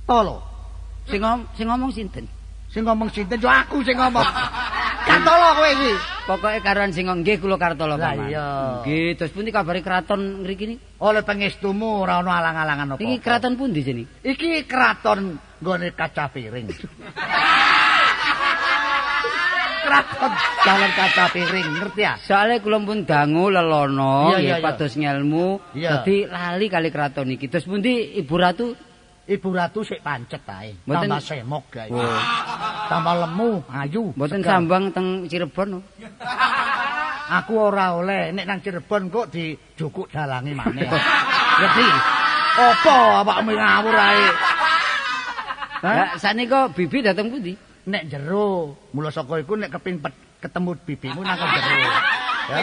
Tolo. Sing ngom sing ngomong sinten? Sing ngomong sinten yo aku sing ngomong. Kan tolo kowe iki. Pokoke karuan sing nggih kula Kartolo Lah Paman. iya. Nggih, terus pundi kabare kraton ngriki niki? Oleh pengestumu ora ono alang-alangan apa. Iki kraton pundi sini? Iki kraton nggone kaca piring. kraton dalan kaca piring, ngerti ya? Soale kula pun dangu lelono iya. pados ngelmu. Dadi lali kali kraton iki. Terus pundi Ibu Ratu? Ibu Ratu sik pancet ae. Mboten- Tambah semok gae. Oh. Tambah lemu, ayu. Mboten sambang teng Cirebon. oh. Aku ora oleh nek nang Cirebon kok dijukuk dalange maneh. Ngerti? Apa awakmu ngawur ae? Lah sanika bibi dateng pundi? Nek jero, mula saka iku nek kepin pet- ketemu bibimu nang jero. Ya.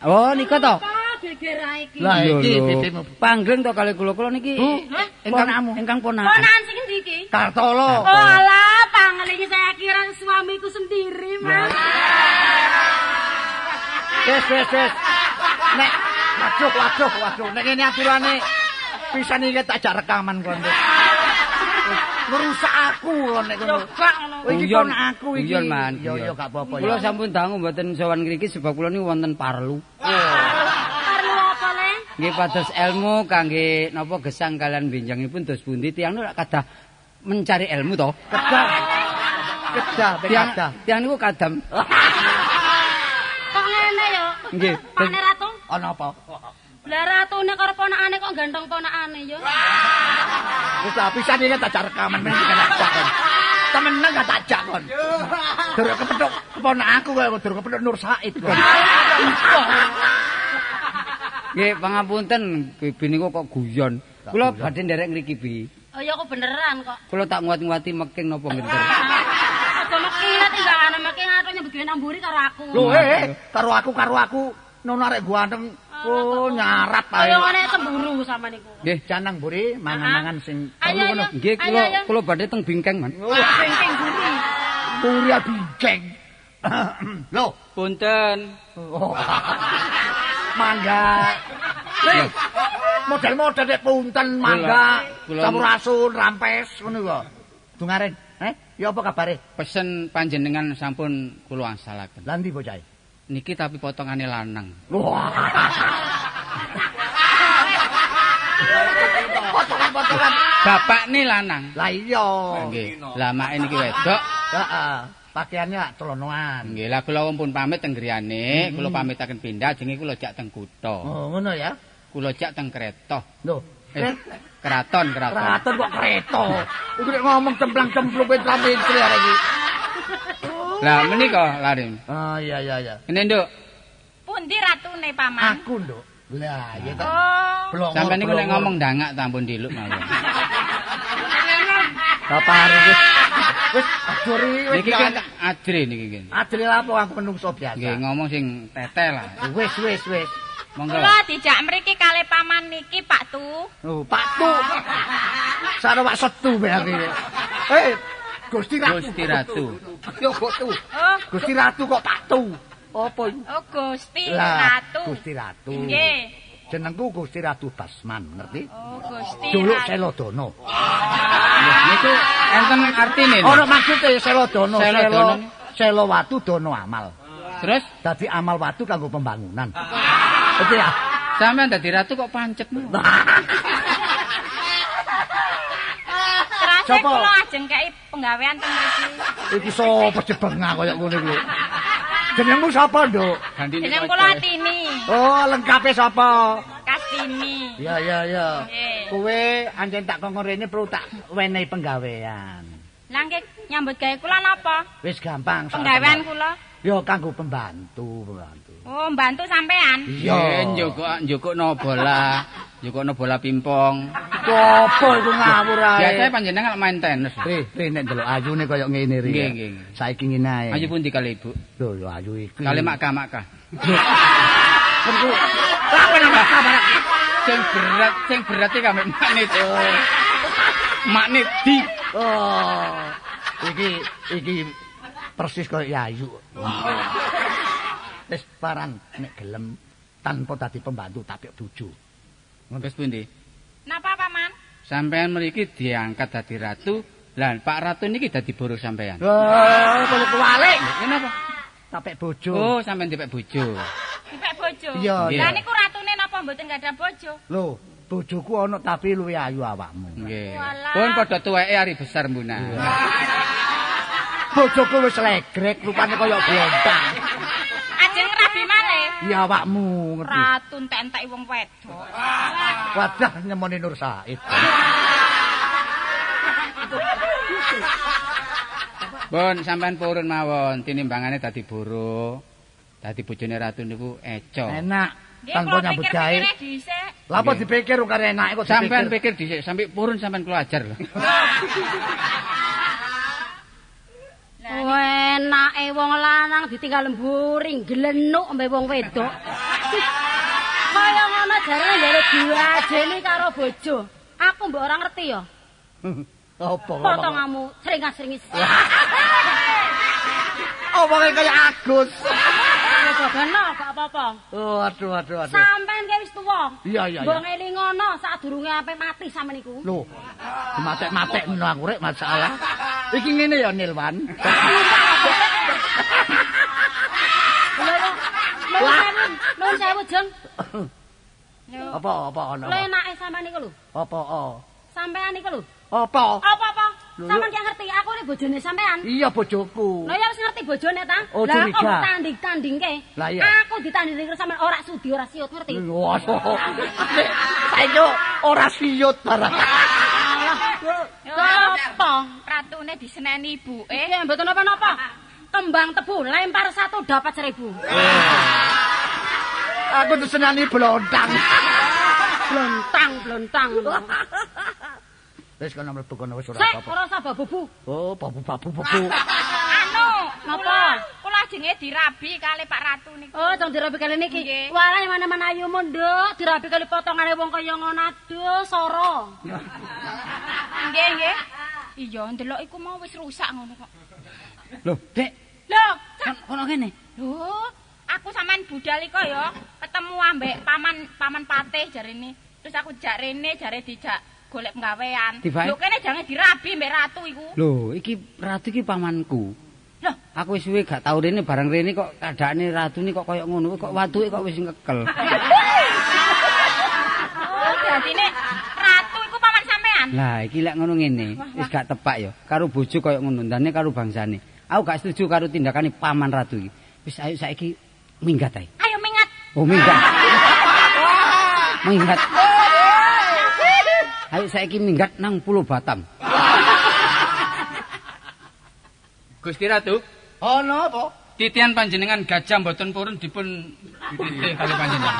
Oh, nika to. Lah iki bibimu. Panggeng to kali kula kula niki. Bu, ingkang ponakmu. ingkang ponakan. Ponakan sing ndi iki? Kartolo. Oh alah, pangelingi saya kira suamiku sendiri, Mas. Wes wes wes. Nek waduh waduh waduh nek ngene aturane pisan iki tak jak rekaman kon. Ngerusak aku nek ngono. Gak ngono. Oh, iki kon aku iki. Guyon, Man, Yo yo gak apa-apa Kula ya. sampun dangu mboten sowan ngriki sebab kula niku wonten parlu. Perlu apa, Le? Nggih pados ilmu kangge napa gesang kalian benjangipun dos pundi tiyang niku kadah mencari ilmu to. Kedah. Kedah, kedah. tiang niku kadam. Kok ngene ya? Nggih. Pak Ne Ratu. Ana apa? Lah ratune karo ponakane kok gantong ponakane ya. Wis tak pisan iki tak rekaman men iki tak jak kon. Temenan gak tak jak kon. Duruk kepethuk keponak aku kaya duruk kepethuk Nur Said kon. Nggih pangapunten bibi niku kok guyon. Kula badhe nderek ngriki bi. Oh ya kok beneran kok. Kula tak nguat-nguati meking napa ngenter. Aja mekinat enggak ana meking atau nyebut gawe namburi karo aku. Lho eh karo aku karo aku nono arek ganteng. Oh nyarat ae. Kaya ngene cemburu sama niku. Nggih, Canang buri mangan-mangan sing Ayo, perlu ngono. ayo. nggih kula kula badhe teng bingkeng, Man. Bengkeng buri. Buri bingkeng. (clears throat) Loh, Punten. oh. (laughs) mangga. Model-model dek punten mangga, Kula- sampurasun, rampes ngono kok. Dungaren, eh? Ya apa kabare? Pesen panjenengan sampun kula angsalaken. Lah ndi bocah? Niki tapi potongane lanang. Potongan-potongan. Bapak nih lanang. Lah iya. Nggih. Lah mak niki wedok. Heeh. Pakaiannya celonoan. Nggih, lah kula pun pamit teng griyane, kula pamitaken pindah jenenge kula jak teng kutha. Oh, ngono ya. Kula jak teng kereta. Loh, Eh, keraton, keraton. Keraton kok kereta. Iku nek ngomong cemplang-cemplung tramentri arek iki. Lah menika larin. Oh iya iya iya. Ini Nduk, Pundi ratune paman? Aku, Nduk. Lah, ya kan. Oh, sampeyan niku nek ngomong dangak ta ampun diluk mawon. Bapak wis wis ajuri wis Niki kan adre niki kan. Adil apa aku menungso biasa. Nggih ngomong sing tetel lah. Wis wis wis. Monggo. kula dijak mriki kalih paman niki Pak Tu. Oh, Pak Tu. Sare Pak Setu bae aku. iki. Eh, Gusti Ratu. Gusti Ratu. Yo kok Tu. Oh, Gusti Ratu kok Pak Tu. Apa iku? Oh, Gusti Lah, Ratu. Gusti Ratu. Nggih. Jenengku Gusti Ratu Basman, ngerti? Oh, Gusti Duluk Ratu. Selodono. Niku enten artine. lho. Ora maksude Selodono, Selo Selodono. Selo watu dono amal. Terus Dadi amal watu kanggo pembangunan. Oke ya. sampean dadi ratu kok pancet (laughs) Sopo? kula ajeng kei penggawean teng mriki. Iki sapa jebengah kaya ngono iki. Jenengmu sapa, Nduk? Gandine Jeneng kula. Atini, Oh, lengkape sapa? Kastini. Ya ya ya. Nggih. Kowe anjen tak kongkon rene perlu tak wenehi penggawean. Lah nggih nyambut gawe kula napa? Wis gampang. Penggawean kula. Ya kanggo pembantu, pembantu. Oh, mbantu sampean. Iya, njukuk njukukno bola, njukukno bola pimpong. Apa iku ngawur ae? Biasanya panjenengan main tenis. Ri, ri nek ndelok ayune kaya ngene ri. Nggih, ya. nggih. Saiki ngene ae. Ayo pundi kali Ibu? Lho, ya ayu iki. Kali makka makka. Apa nama kabar? Sing berat, sing berat iki kame maknit. Maknit di. Oh. Iki iki persis kaya ayu. Wis paran nek gelem tanpa dadi pembantu tapi bojo. Wis pundi? Napa paman? Sampean mriki diangkat dadi ratu, lah Pak Ratu niki dadi boros sampean. Oh, kok kuwalik. Kenapa? Tapek bojo. Oh, sampean dipek bojo. Dipek bojo. Iya. Lah niku ratune napa mboten gadah bojo? Lho, bojoku ana tapi luwih ayu awakmu. Nggih. Pun padha tuweke ari besar mbuna. Bojoku wis legrek, rupane kaya blontang. Ajeng rabi malih. Ya awakmu ngerti. Ratu entek-entek wong wedok. Wadah nyemoni Nur Said. Pun sampean purun mawon tinimbangane dadi boro. Dadi bojone ratu niku eco. Enak. Tanpa nyambut gawe. dhisik. Lah apa dipikir kok kare enak kok Sampean pikir dhisik sampai purun sampean kula ajar lho. Enake wong lanang ditinggal mburing glenuk mbek wong wedok. Kaya ngono jarane jare diajeni karo bojo. Aku mbok ora ngerti ya. (laughs) Apa? Potonganmu seringas-seringis. Omongnya (laughs) kaya Agus. Ya gogono gak apa-apa. Oh, aduh, aduh, aduh. Sampeyan ki wis tuwa. Iya, iya, Mbok iya. ngelingono sadurunge ape mati sampean niku. Loh, matek-matek aku rek masalah. Iki ngene ya Nilwan. (laughs) Nuwun sewu, Jeng. (coughs) Apa apa ana? Lho enake sampean niku lho. Apa oh. Sampean niku lho. Apa? Apa-apa? Sampeyan gak ngerti aku ini bojone sampean. Iya bojoku. Lho ya wis ngerti bojone ta? Oh, Lah kok tanding-tandingke? Lah, iya. Aku ditandingi terus sampean ora sudi ora siut ngerti? Waduh. Saiki ora siyut barang. Yo, Apa? Ratune diseneni ibuke. Eh, mboten apa-apa. (laughs) Kembang tebu lempar satu dapat seribu. Aku disenani blontang. Blontang, blontang. Wis kono mlebu kono wis ora apa-apa. ora usah babu. Oh, babu-babu babu. Anu, Napa? kula ajenge dirabi kali Pak Ratu niku. Oh, dong dirabi kali niki. Nggih. Walah mana-mana ayu mondok, dirabi kali potongane wong kaya ngono aduh soro. Nggih, nggih. Iya, ndelok iku mau wis rusak ngono kok. Loh, Dek, Lho, kan kono kene. lho, aku sampean budal iko ya, ketemu ambek paman paman Patih jarine. Terus aku jak rene jare dijak golek penggawean. Lho kene jangan dirabi mbek Ratu iku. Loh, iki ratu iki pamanku. Loh, Aku wis suwe gak tau rene barang rene kok kadane ratu ni kok koyo ngono kok watuke kok wis ngekel. (laughs) oh dadine Ratu iku paman sampean. Lah iki lek ngono ngene, wis gak tepak ya. Karo bojo koyo ngono, ndane karo bangsane. Aku gak setuju karo tindakane paman ratu iki. Wis ayo saiki minggat ae. Ayo mingat. Oh minggat. (laughs) minggat. Ayo saiki minggat nang Pulau Batam. (laughs) Gusti Ratu, Ono apa? titian panjenengan gajah mboten purun dipun (laughs) titih kali panjenengan.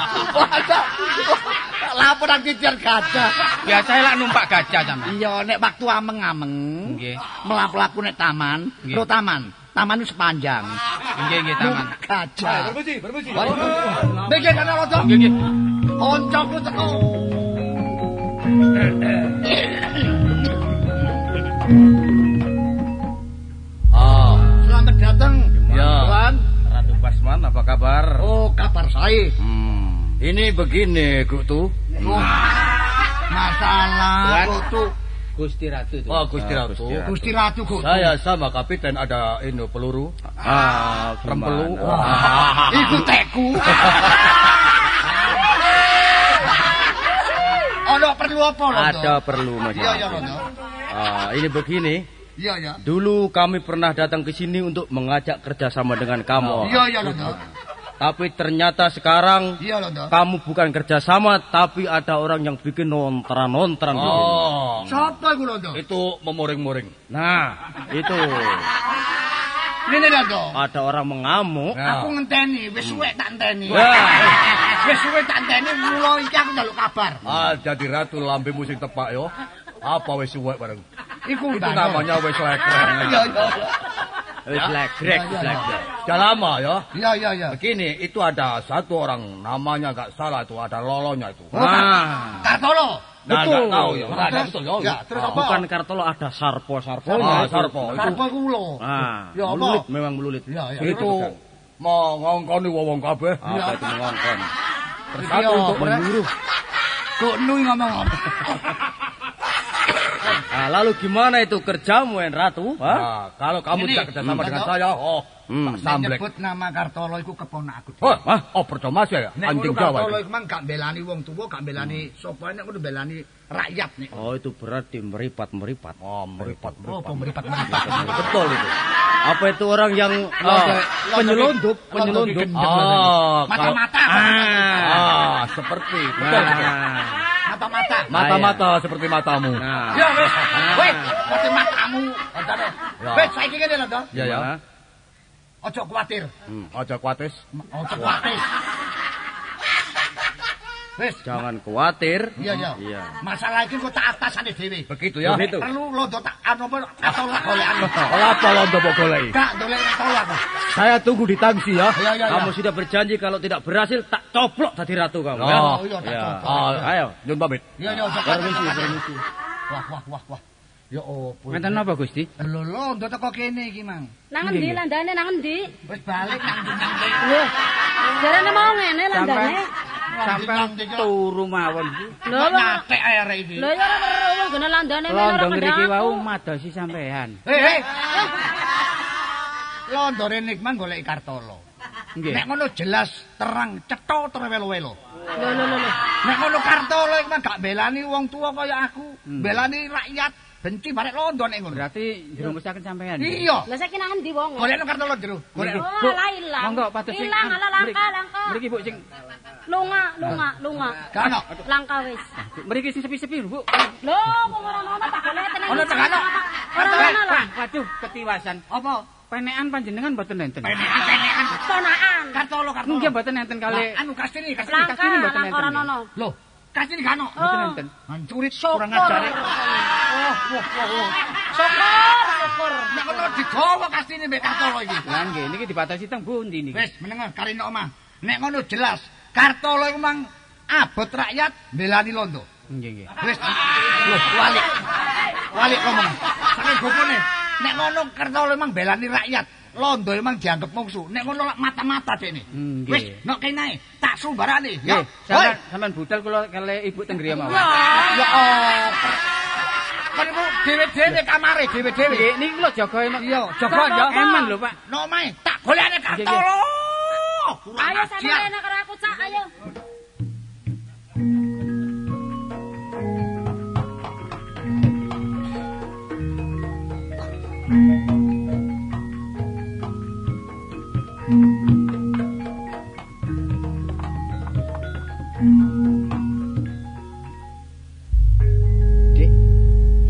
Wadah. Lapor nang titian gajah. Biasa lak numpak gajah sampean. Iya, nek waktu ameng-ameng. Nggih. Melaku-laku nek taman. Nggih. Lho taman. Taman itu sepanjang. Nggih nggih taman. Gajah. Permisi, permisi. Mikir kana rada. Nggih nggih. Koncoku teko. Ah, Selamat datang. Ya. Tuan. Ratu Basman, apa Oh, kabar saya. Hmm, ini begini, Gutu. Oh, masalah. Gutu. Gusti Ratu itu. Oh, Gusti Ah, Ratu. Gusti Ratu. Gusti Ratu Gutu. Saya sama kapiten ada ini peluru. Ah, Rempelu. Iku teku. (laughs) Ono perlu apa lho? Ada perlu Mas. Iya, iya. Ah, ini begini. Iya, iya. Dulu kami pernah datang ke sini untuk mengajak kerjasama dengan kamu. Iya, iya, Rondo. Tapi ternyata sekarang Iya, Rondo. kamu bukan kerjasama, tapi ada orang yang bikin nontran-nontran. Oh, Siapa iku Rondo? itu memoring-moring. Nah, itu Ngene Rondo. ada orang mengamuk. Ya. Aku ngenteni, wis suwe tak enteni. Wah. (laughs) Wis suwe tak enteni, mulo iki aku njaluk kabar. Ah, jadi ratu lambe musik tepak yo. Apa wis suwek bareng? Iku Itu namanya wis lekrek. Iya, iya. Wis iya. grek. Sudah lama ya. Iya, iya, iya. Begini, itu ada satu orang namanya gak salah itu ada lolonya itu. Nah, Kartolo. Nah, betul. nggak tahu ya. Nah, Terus? betul ya. Ya, terus Ah. apa? bukan Kartolo ada sarpo-sarpo. Ah, sarpo. Sarpo iku lho. Ah, Ya, apa? melulit memang melulit. Iya, iya. Itu mau ngongkoni wong kabeh. Apa itu mengongkon? Bersatu untuk Menyuruh. Kok nui ngomong apa? (laughs) Lalu gimana itu kerjamu, En Ratu? Hah? Nah, kalau kamu Ini, tidak kerjasama hmm. dengan saya, oh, Hmm. tak samblek. Nyebut nama Kartolo iku keponakku. Oh, ah, oh percuma sih ya, anjing Jawa. Kartolo itu. iku mang gak belani wong tuwa, gak belani sapa nek ngono belani rakyat nek. Oh, itu berarti meripat-meripat. Oh, meripat, Oh, meripat. meripat. Betul itu. Apa itu orang yang penyelundup, londo penyelundup. digendem. Ah, kalau- Mata-mata. Ah. Seperti itu. Betul. Nah, Mata-mata. Mata-mata seperti matamu. nah. Ya wis. Wis, mati matamu. Wis saiki ngene lho, Dok. Ya, ya. Ojo kuwatir. Aja kuatis. Ojo kuwatir. Wis. Jangan khawatir. Iya, iya. Iya. Masalah iki kok tak atasane dhewe. Begitu ya. Begitu. Perlu londo tak anu apa atau lah golekane. Oh, apa londo mbok goleki? Gak dolek tau aku. Saya tunggu di tangsi ya. Iya, iya, Kamu sudah berjanji kalau tidak berhasil tak coplok tadi ratu kamu. Oh, ya? iya, tak coplok. Ah, Ayo. Nyun pamit. Iya, iya, Permisi, kuwatir. permisi. Wah, wah, wah, wah. Ya opo. Ngeten napa Gusti? Lho, londo teko kene iki, Mang. Nang endi landane nang endi? Wis balik nang Lho. Jarane mau ngene landane. Sampai turu mawon. Lho, lho. nyatek ae arek iki. Lho ya ora weruh wong gene landane men ora Londo ngriki kendang wau madosi sampean. Hei, hei. Londore nikman golek Kartolo. Nggih. Nek ngono jelas terang cetha terwelo-welo. Lho lho lho. lho. Nek ngono Kartolo mah gak belani wong tua kaya aku, belani rakyat, benci barek londo nek ngono. Berarti jerumusaken sampean. Iya. Lah saiki nang endi wong? Golekno Kartolo jero. Golek. Oh, lah ilang. Monggo pados sing Ilang ala langka langka. Mriki Bu sing Lunga, lunga, lunga. Gak ono. Langka wis. mriki sing sepi-sepi lho, Bu. Lho, kok ora ono tak golek tenang. Ono tegano. Ora ono lah. Waduh ketiwasan. Apa? Penekan panjenengan mboten enten. Penekan-penekan Ponakan. Kartolo Kartolo. Nggih mboten enten kali. Anu kastini, kastini. Langka, kasih ini mboten langka ora enten. ono. Loh, kastini gak ono. Mboten enten. Hancurit Syukur. kurang ajar. Wah, wah, wah. Syukur, syukur. Nek ngono digawa kastini mbek Kartolo iki. Lah nggih niki dipatosi teng pundi niki? Wis menengar karino omah. Nek ngono jelas Kartolo iku mang abot rakyat belani londo. Nggih nggih. Wis loh walik. Walik ngomong. Saking gopone. Nek ngono Kartolo emang belani rakyat. Londo emang dianggap mungsu. Nek ngono lak mata-mata dekne. Nggih. Wis nok kenae tak sumbarane ya. Nggih, sampean sampean budal kula kali ibu teng griya mawon. Ya ibu dhewe-dhewe kamare dhewe-dhewe. Nggih, niki kula jaga emak. Iya, jaga ya. Eman lho, Pak. Nok mae tak golekane Kartolo. Kurang Ayo sampe ajar. rene karo aku cak ayo.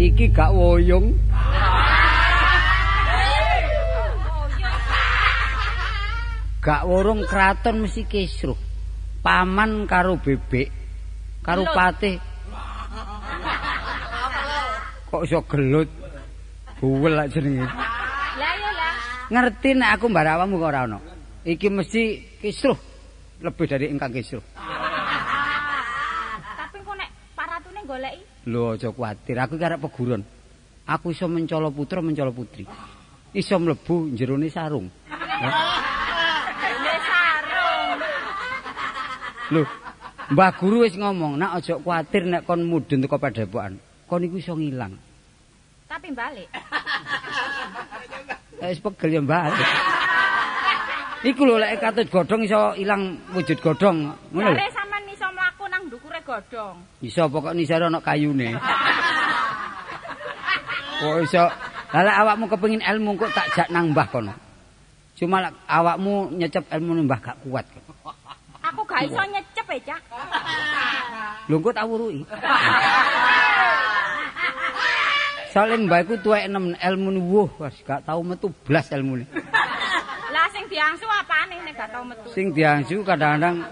Iki gak woyong. Gak worong kraton mesti kisruh. Paman karo bebek karo patih. Kok iso gelut? Buwel lak jenenge. Lah iya lah. Ngerti nek aku mbara awakmu kok ora ono. Iki mesti kisruh. Lebih dari ingkang kisruh. Tapi kok nek paratune goleki Lho aja kuwatir, aku iki arep peguron. Aku iso mencolo putra, mencolo putri. Iso mlebu jerone sarung. Lho sarung. Lho, Mbah Guru wis ngomong, nak aja kuwatir nek kon mudhun teko padepokan. Kon iku iso ngilang. Tapi balik. Eh, Wis pegel ya, Mbah. Iku lho lek katut godhong iso ilang wujud godhong. Ngono lho. Jare sampean iso mlaku nang ndukure godhong. Iso pokok nisare ana kayune. (laughs) Kok iso Lah awakmu kepengin ilmu kok tak jak nang Mbah kono. Cuma lek awakmu nyecep ilmu Mbah gak kuat. Aku gak iso nyecep ya, Cak. Lho kok tak wuruki. Soale Mbah iku tuwek enem ilmu wuh, wis gak tau metu blas ilmune. Lah sing diangsu apane nek gak tau metu? Sing diangsu kadang-kadang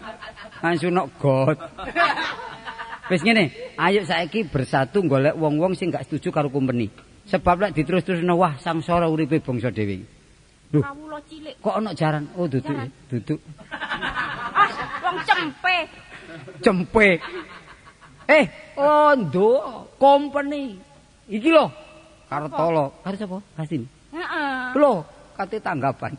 ngangsu nok got. (laughs) Wis ngene, ayo saiki bersatu golek wong-wong sing gak setuju karo company. Sebab lek diterus-terusno wah sangsara uripe bangsa dhewe. Lho, Kawula cilik. kok ana jaran? Oh, duduk, Jaran. duduk. (laughs) Ah, wong cempe. Cempe. Eh, oh, ndo company. Iki lho, Kartolo. Karo sapa? Kastin. Heeh. Lho, kate tanggapan. (laughs)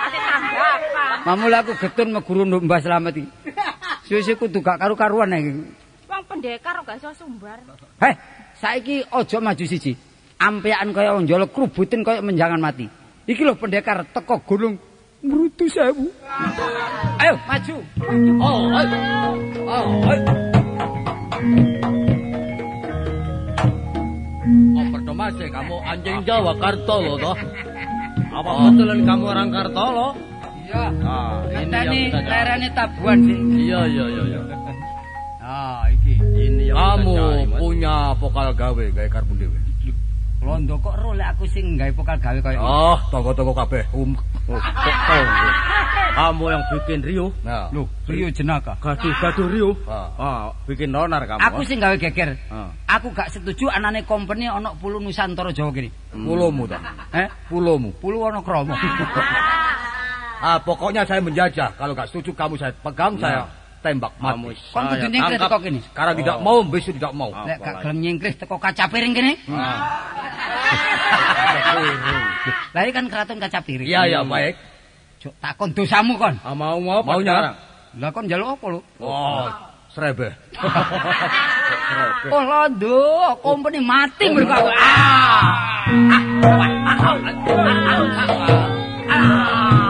Ate tanggapan. Mamula aku getun meguru nduk Mbah Slamet iki. Suwe-suwe kudu gak karu-karuan iki. Wong pendekar gak iso sumbar. Heh, saiki aja maju siji. Ampekan kaya wong njolo krubutin kaya menjangan mati. Iki lho pendekar teko gunung Mrutu sewu. Ayo maju. Oh, ayo. Oh, ayo. Oh, pertama sih kamu anjing Jawa Kartolo toh. Apa betulan kamu orang Kartolo? Iya. Ah, ini Ngenteni cari. lerane tabuhan sih. Iya, iya, iya, iya. Ah, iki. Ini yang Kamu punya vokal gawe gawe karbu dhewe. Londo kok ro lek aku sing gawe pokal gawe kaya. Oh, toko-toko kabeh. Um. (laughs) Kamu yang bikin Rio. Nah. Lho, Rio jenaka. Gaduh-gaduh Rio. Ah. Ah, bikin nonar kamu. Aku sing gawe geger. Ah. Aku gak setuju anane company ana pulau Nusantara Jawa kene. Pulomu ta. Eh, Pulomu. pulau ana kromo. (laughs) Ah, pokoknya saya menjajah. Kalau gak setuju kamu saya pegang, saya tembak Kamu mati. Kon kudu saya nyengkret tangkap. teko kene. Sekarang tidak Oh. mau, besok tidak mau. Ah. Lek gak gelem nyengkris teko kaca piring kene. Ah. (laughs) Lah kan keraton kaca piring. Iya, iya, baik. Jok takon dosamu kon. Ah, mau mau apa Maunya? sekarang? Lah kon njaluk apa lho? Oh, serebe. (laughs) Oh londo, company mati mergo aku. Ah. (laughs)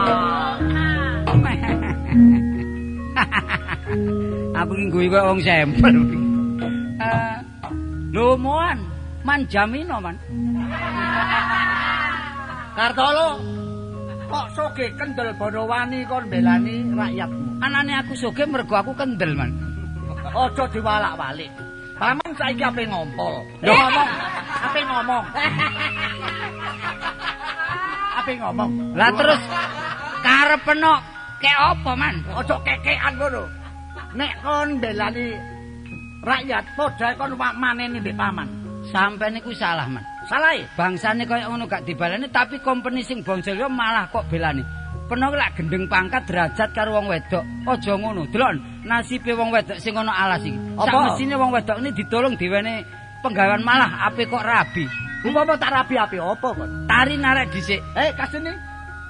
Aku ki guyu kok wong sampel. (laughs) Eh, Lho moan, man jamino man. Kartolo, kok soge kendel Bonowani kon belani rakyatmu. Anane aku soge mergo aku kendel man. Aja diwalak-walik. Paman saiki ape ngompol. Lho ngomong, ape ngomong. (laughs) Ape ngomong. Lah terus karepeno kek apa man? Aja kekean ngono. Nek kon belani rakyat, padha kon maneni mbek paman. Sampai niku salah man. Salah e? Bangsane kaya ngono gak dibaleni tapi company sing bongcel yo malah kok belani. Peno lak gendeng pangkat derajat karo wong wedok. Aja ngono. Delok nasibe wong wedok sing ana alas iki. Apa? Mesine wong wedok ini ditolong diwene penggawean malah ape kok rabi. Umpama tak rabi ape apa kon? Tari narek dhisik. Eh, kasene.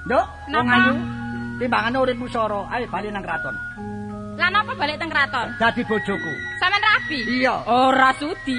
Nduk, wong ayu. Timbangane uripmu soro, ayo bali nang kraton. Lah napa balik teng kraton? Dadi bojoku. Sampeyan rabi? Iya. Ora sudi.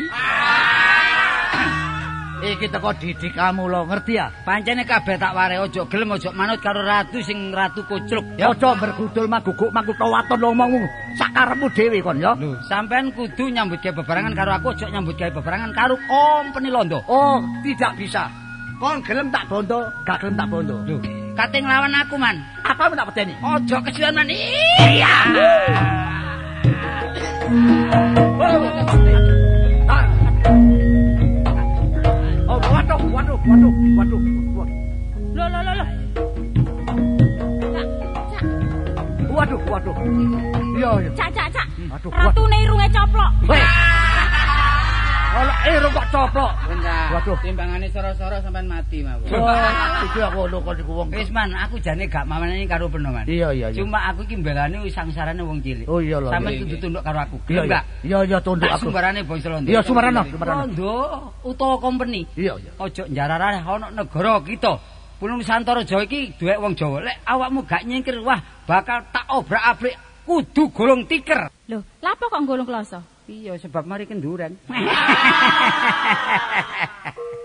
Iki teko didik kamu lo, ngerti ya? Pancene kabeh tak ware aja gelem aja manut karo ratu sing ratu kucluk. Ya aja bergudul maguguk magutho waton ngomongmu sakarepmu dhewe kon ya. Sampean kudu nyambut gawe bebarengan karo aku, aja nyambut gawe bebarengan karo company Londo. Oh, tidak bisa. Kon gelem tak bondo, gak gelem tak bondo. Lho, kate nglawan aku man. Apa tak pedeni? Aja kesian man. Iya. Oh, waduh, waduh, waduh, waduh. waduh. Lho lho lho lho. Waduh, waduh. Iya, iya. Cak cak cak. Aduh, Ratune irunge coplok. Weh. Kalau ero kok coplok. Bentar. Waduh. Timbangane soro-soro sampean mati mawon. Oh, iki aku ngono kok iku wong. Wis man, aku jane gak mamane karo peno man. Iya, iya, iya. Cuma aku iki mbelani sangsarane wong cilik. Oh iya lho. Sampeyan iya, kudu tunduk karo aku. Iya, iya. Iya, iya tunduk Tak aku. Sumbarane bangsa Londo. Iya, Sumarana, Sumarana. Londo utawa company. Iya, iya. Ojo njararane ana negara kita Gunung Santara Jawa iki duwek wong Jawa. Lek awakmu gak nyingkir, wah bakal tak obrak-abrik kudu golong tiker. Lho, lapo kok nggolong kloso? Iya, sebab mari kenduran. (laughs)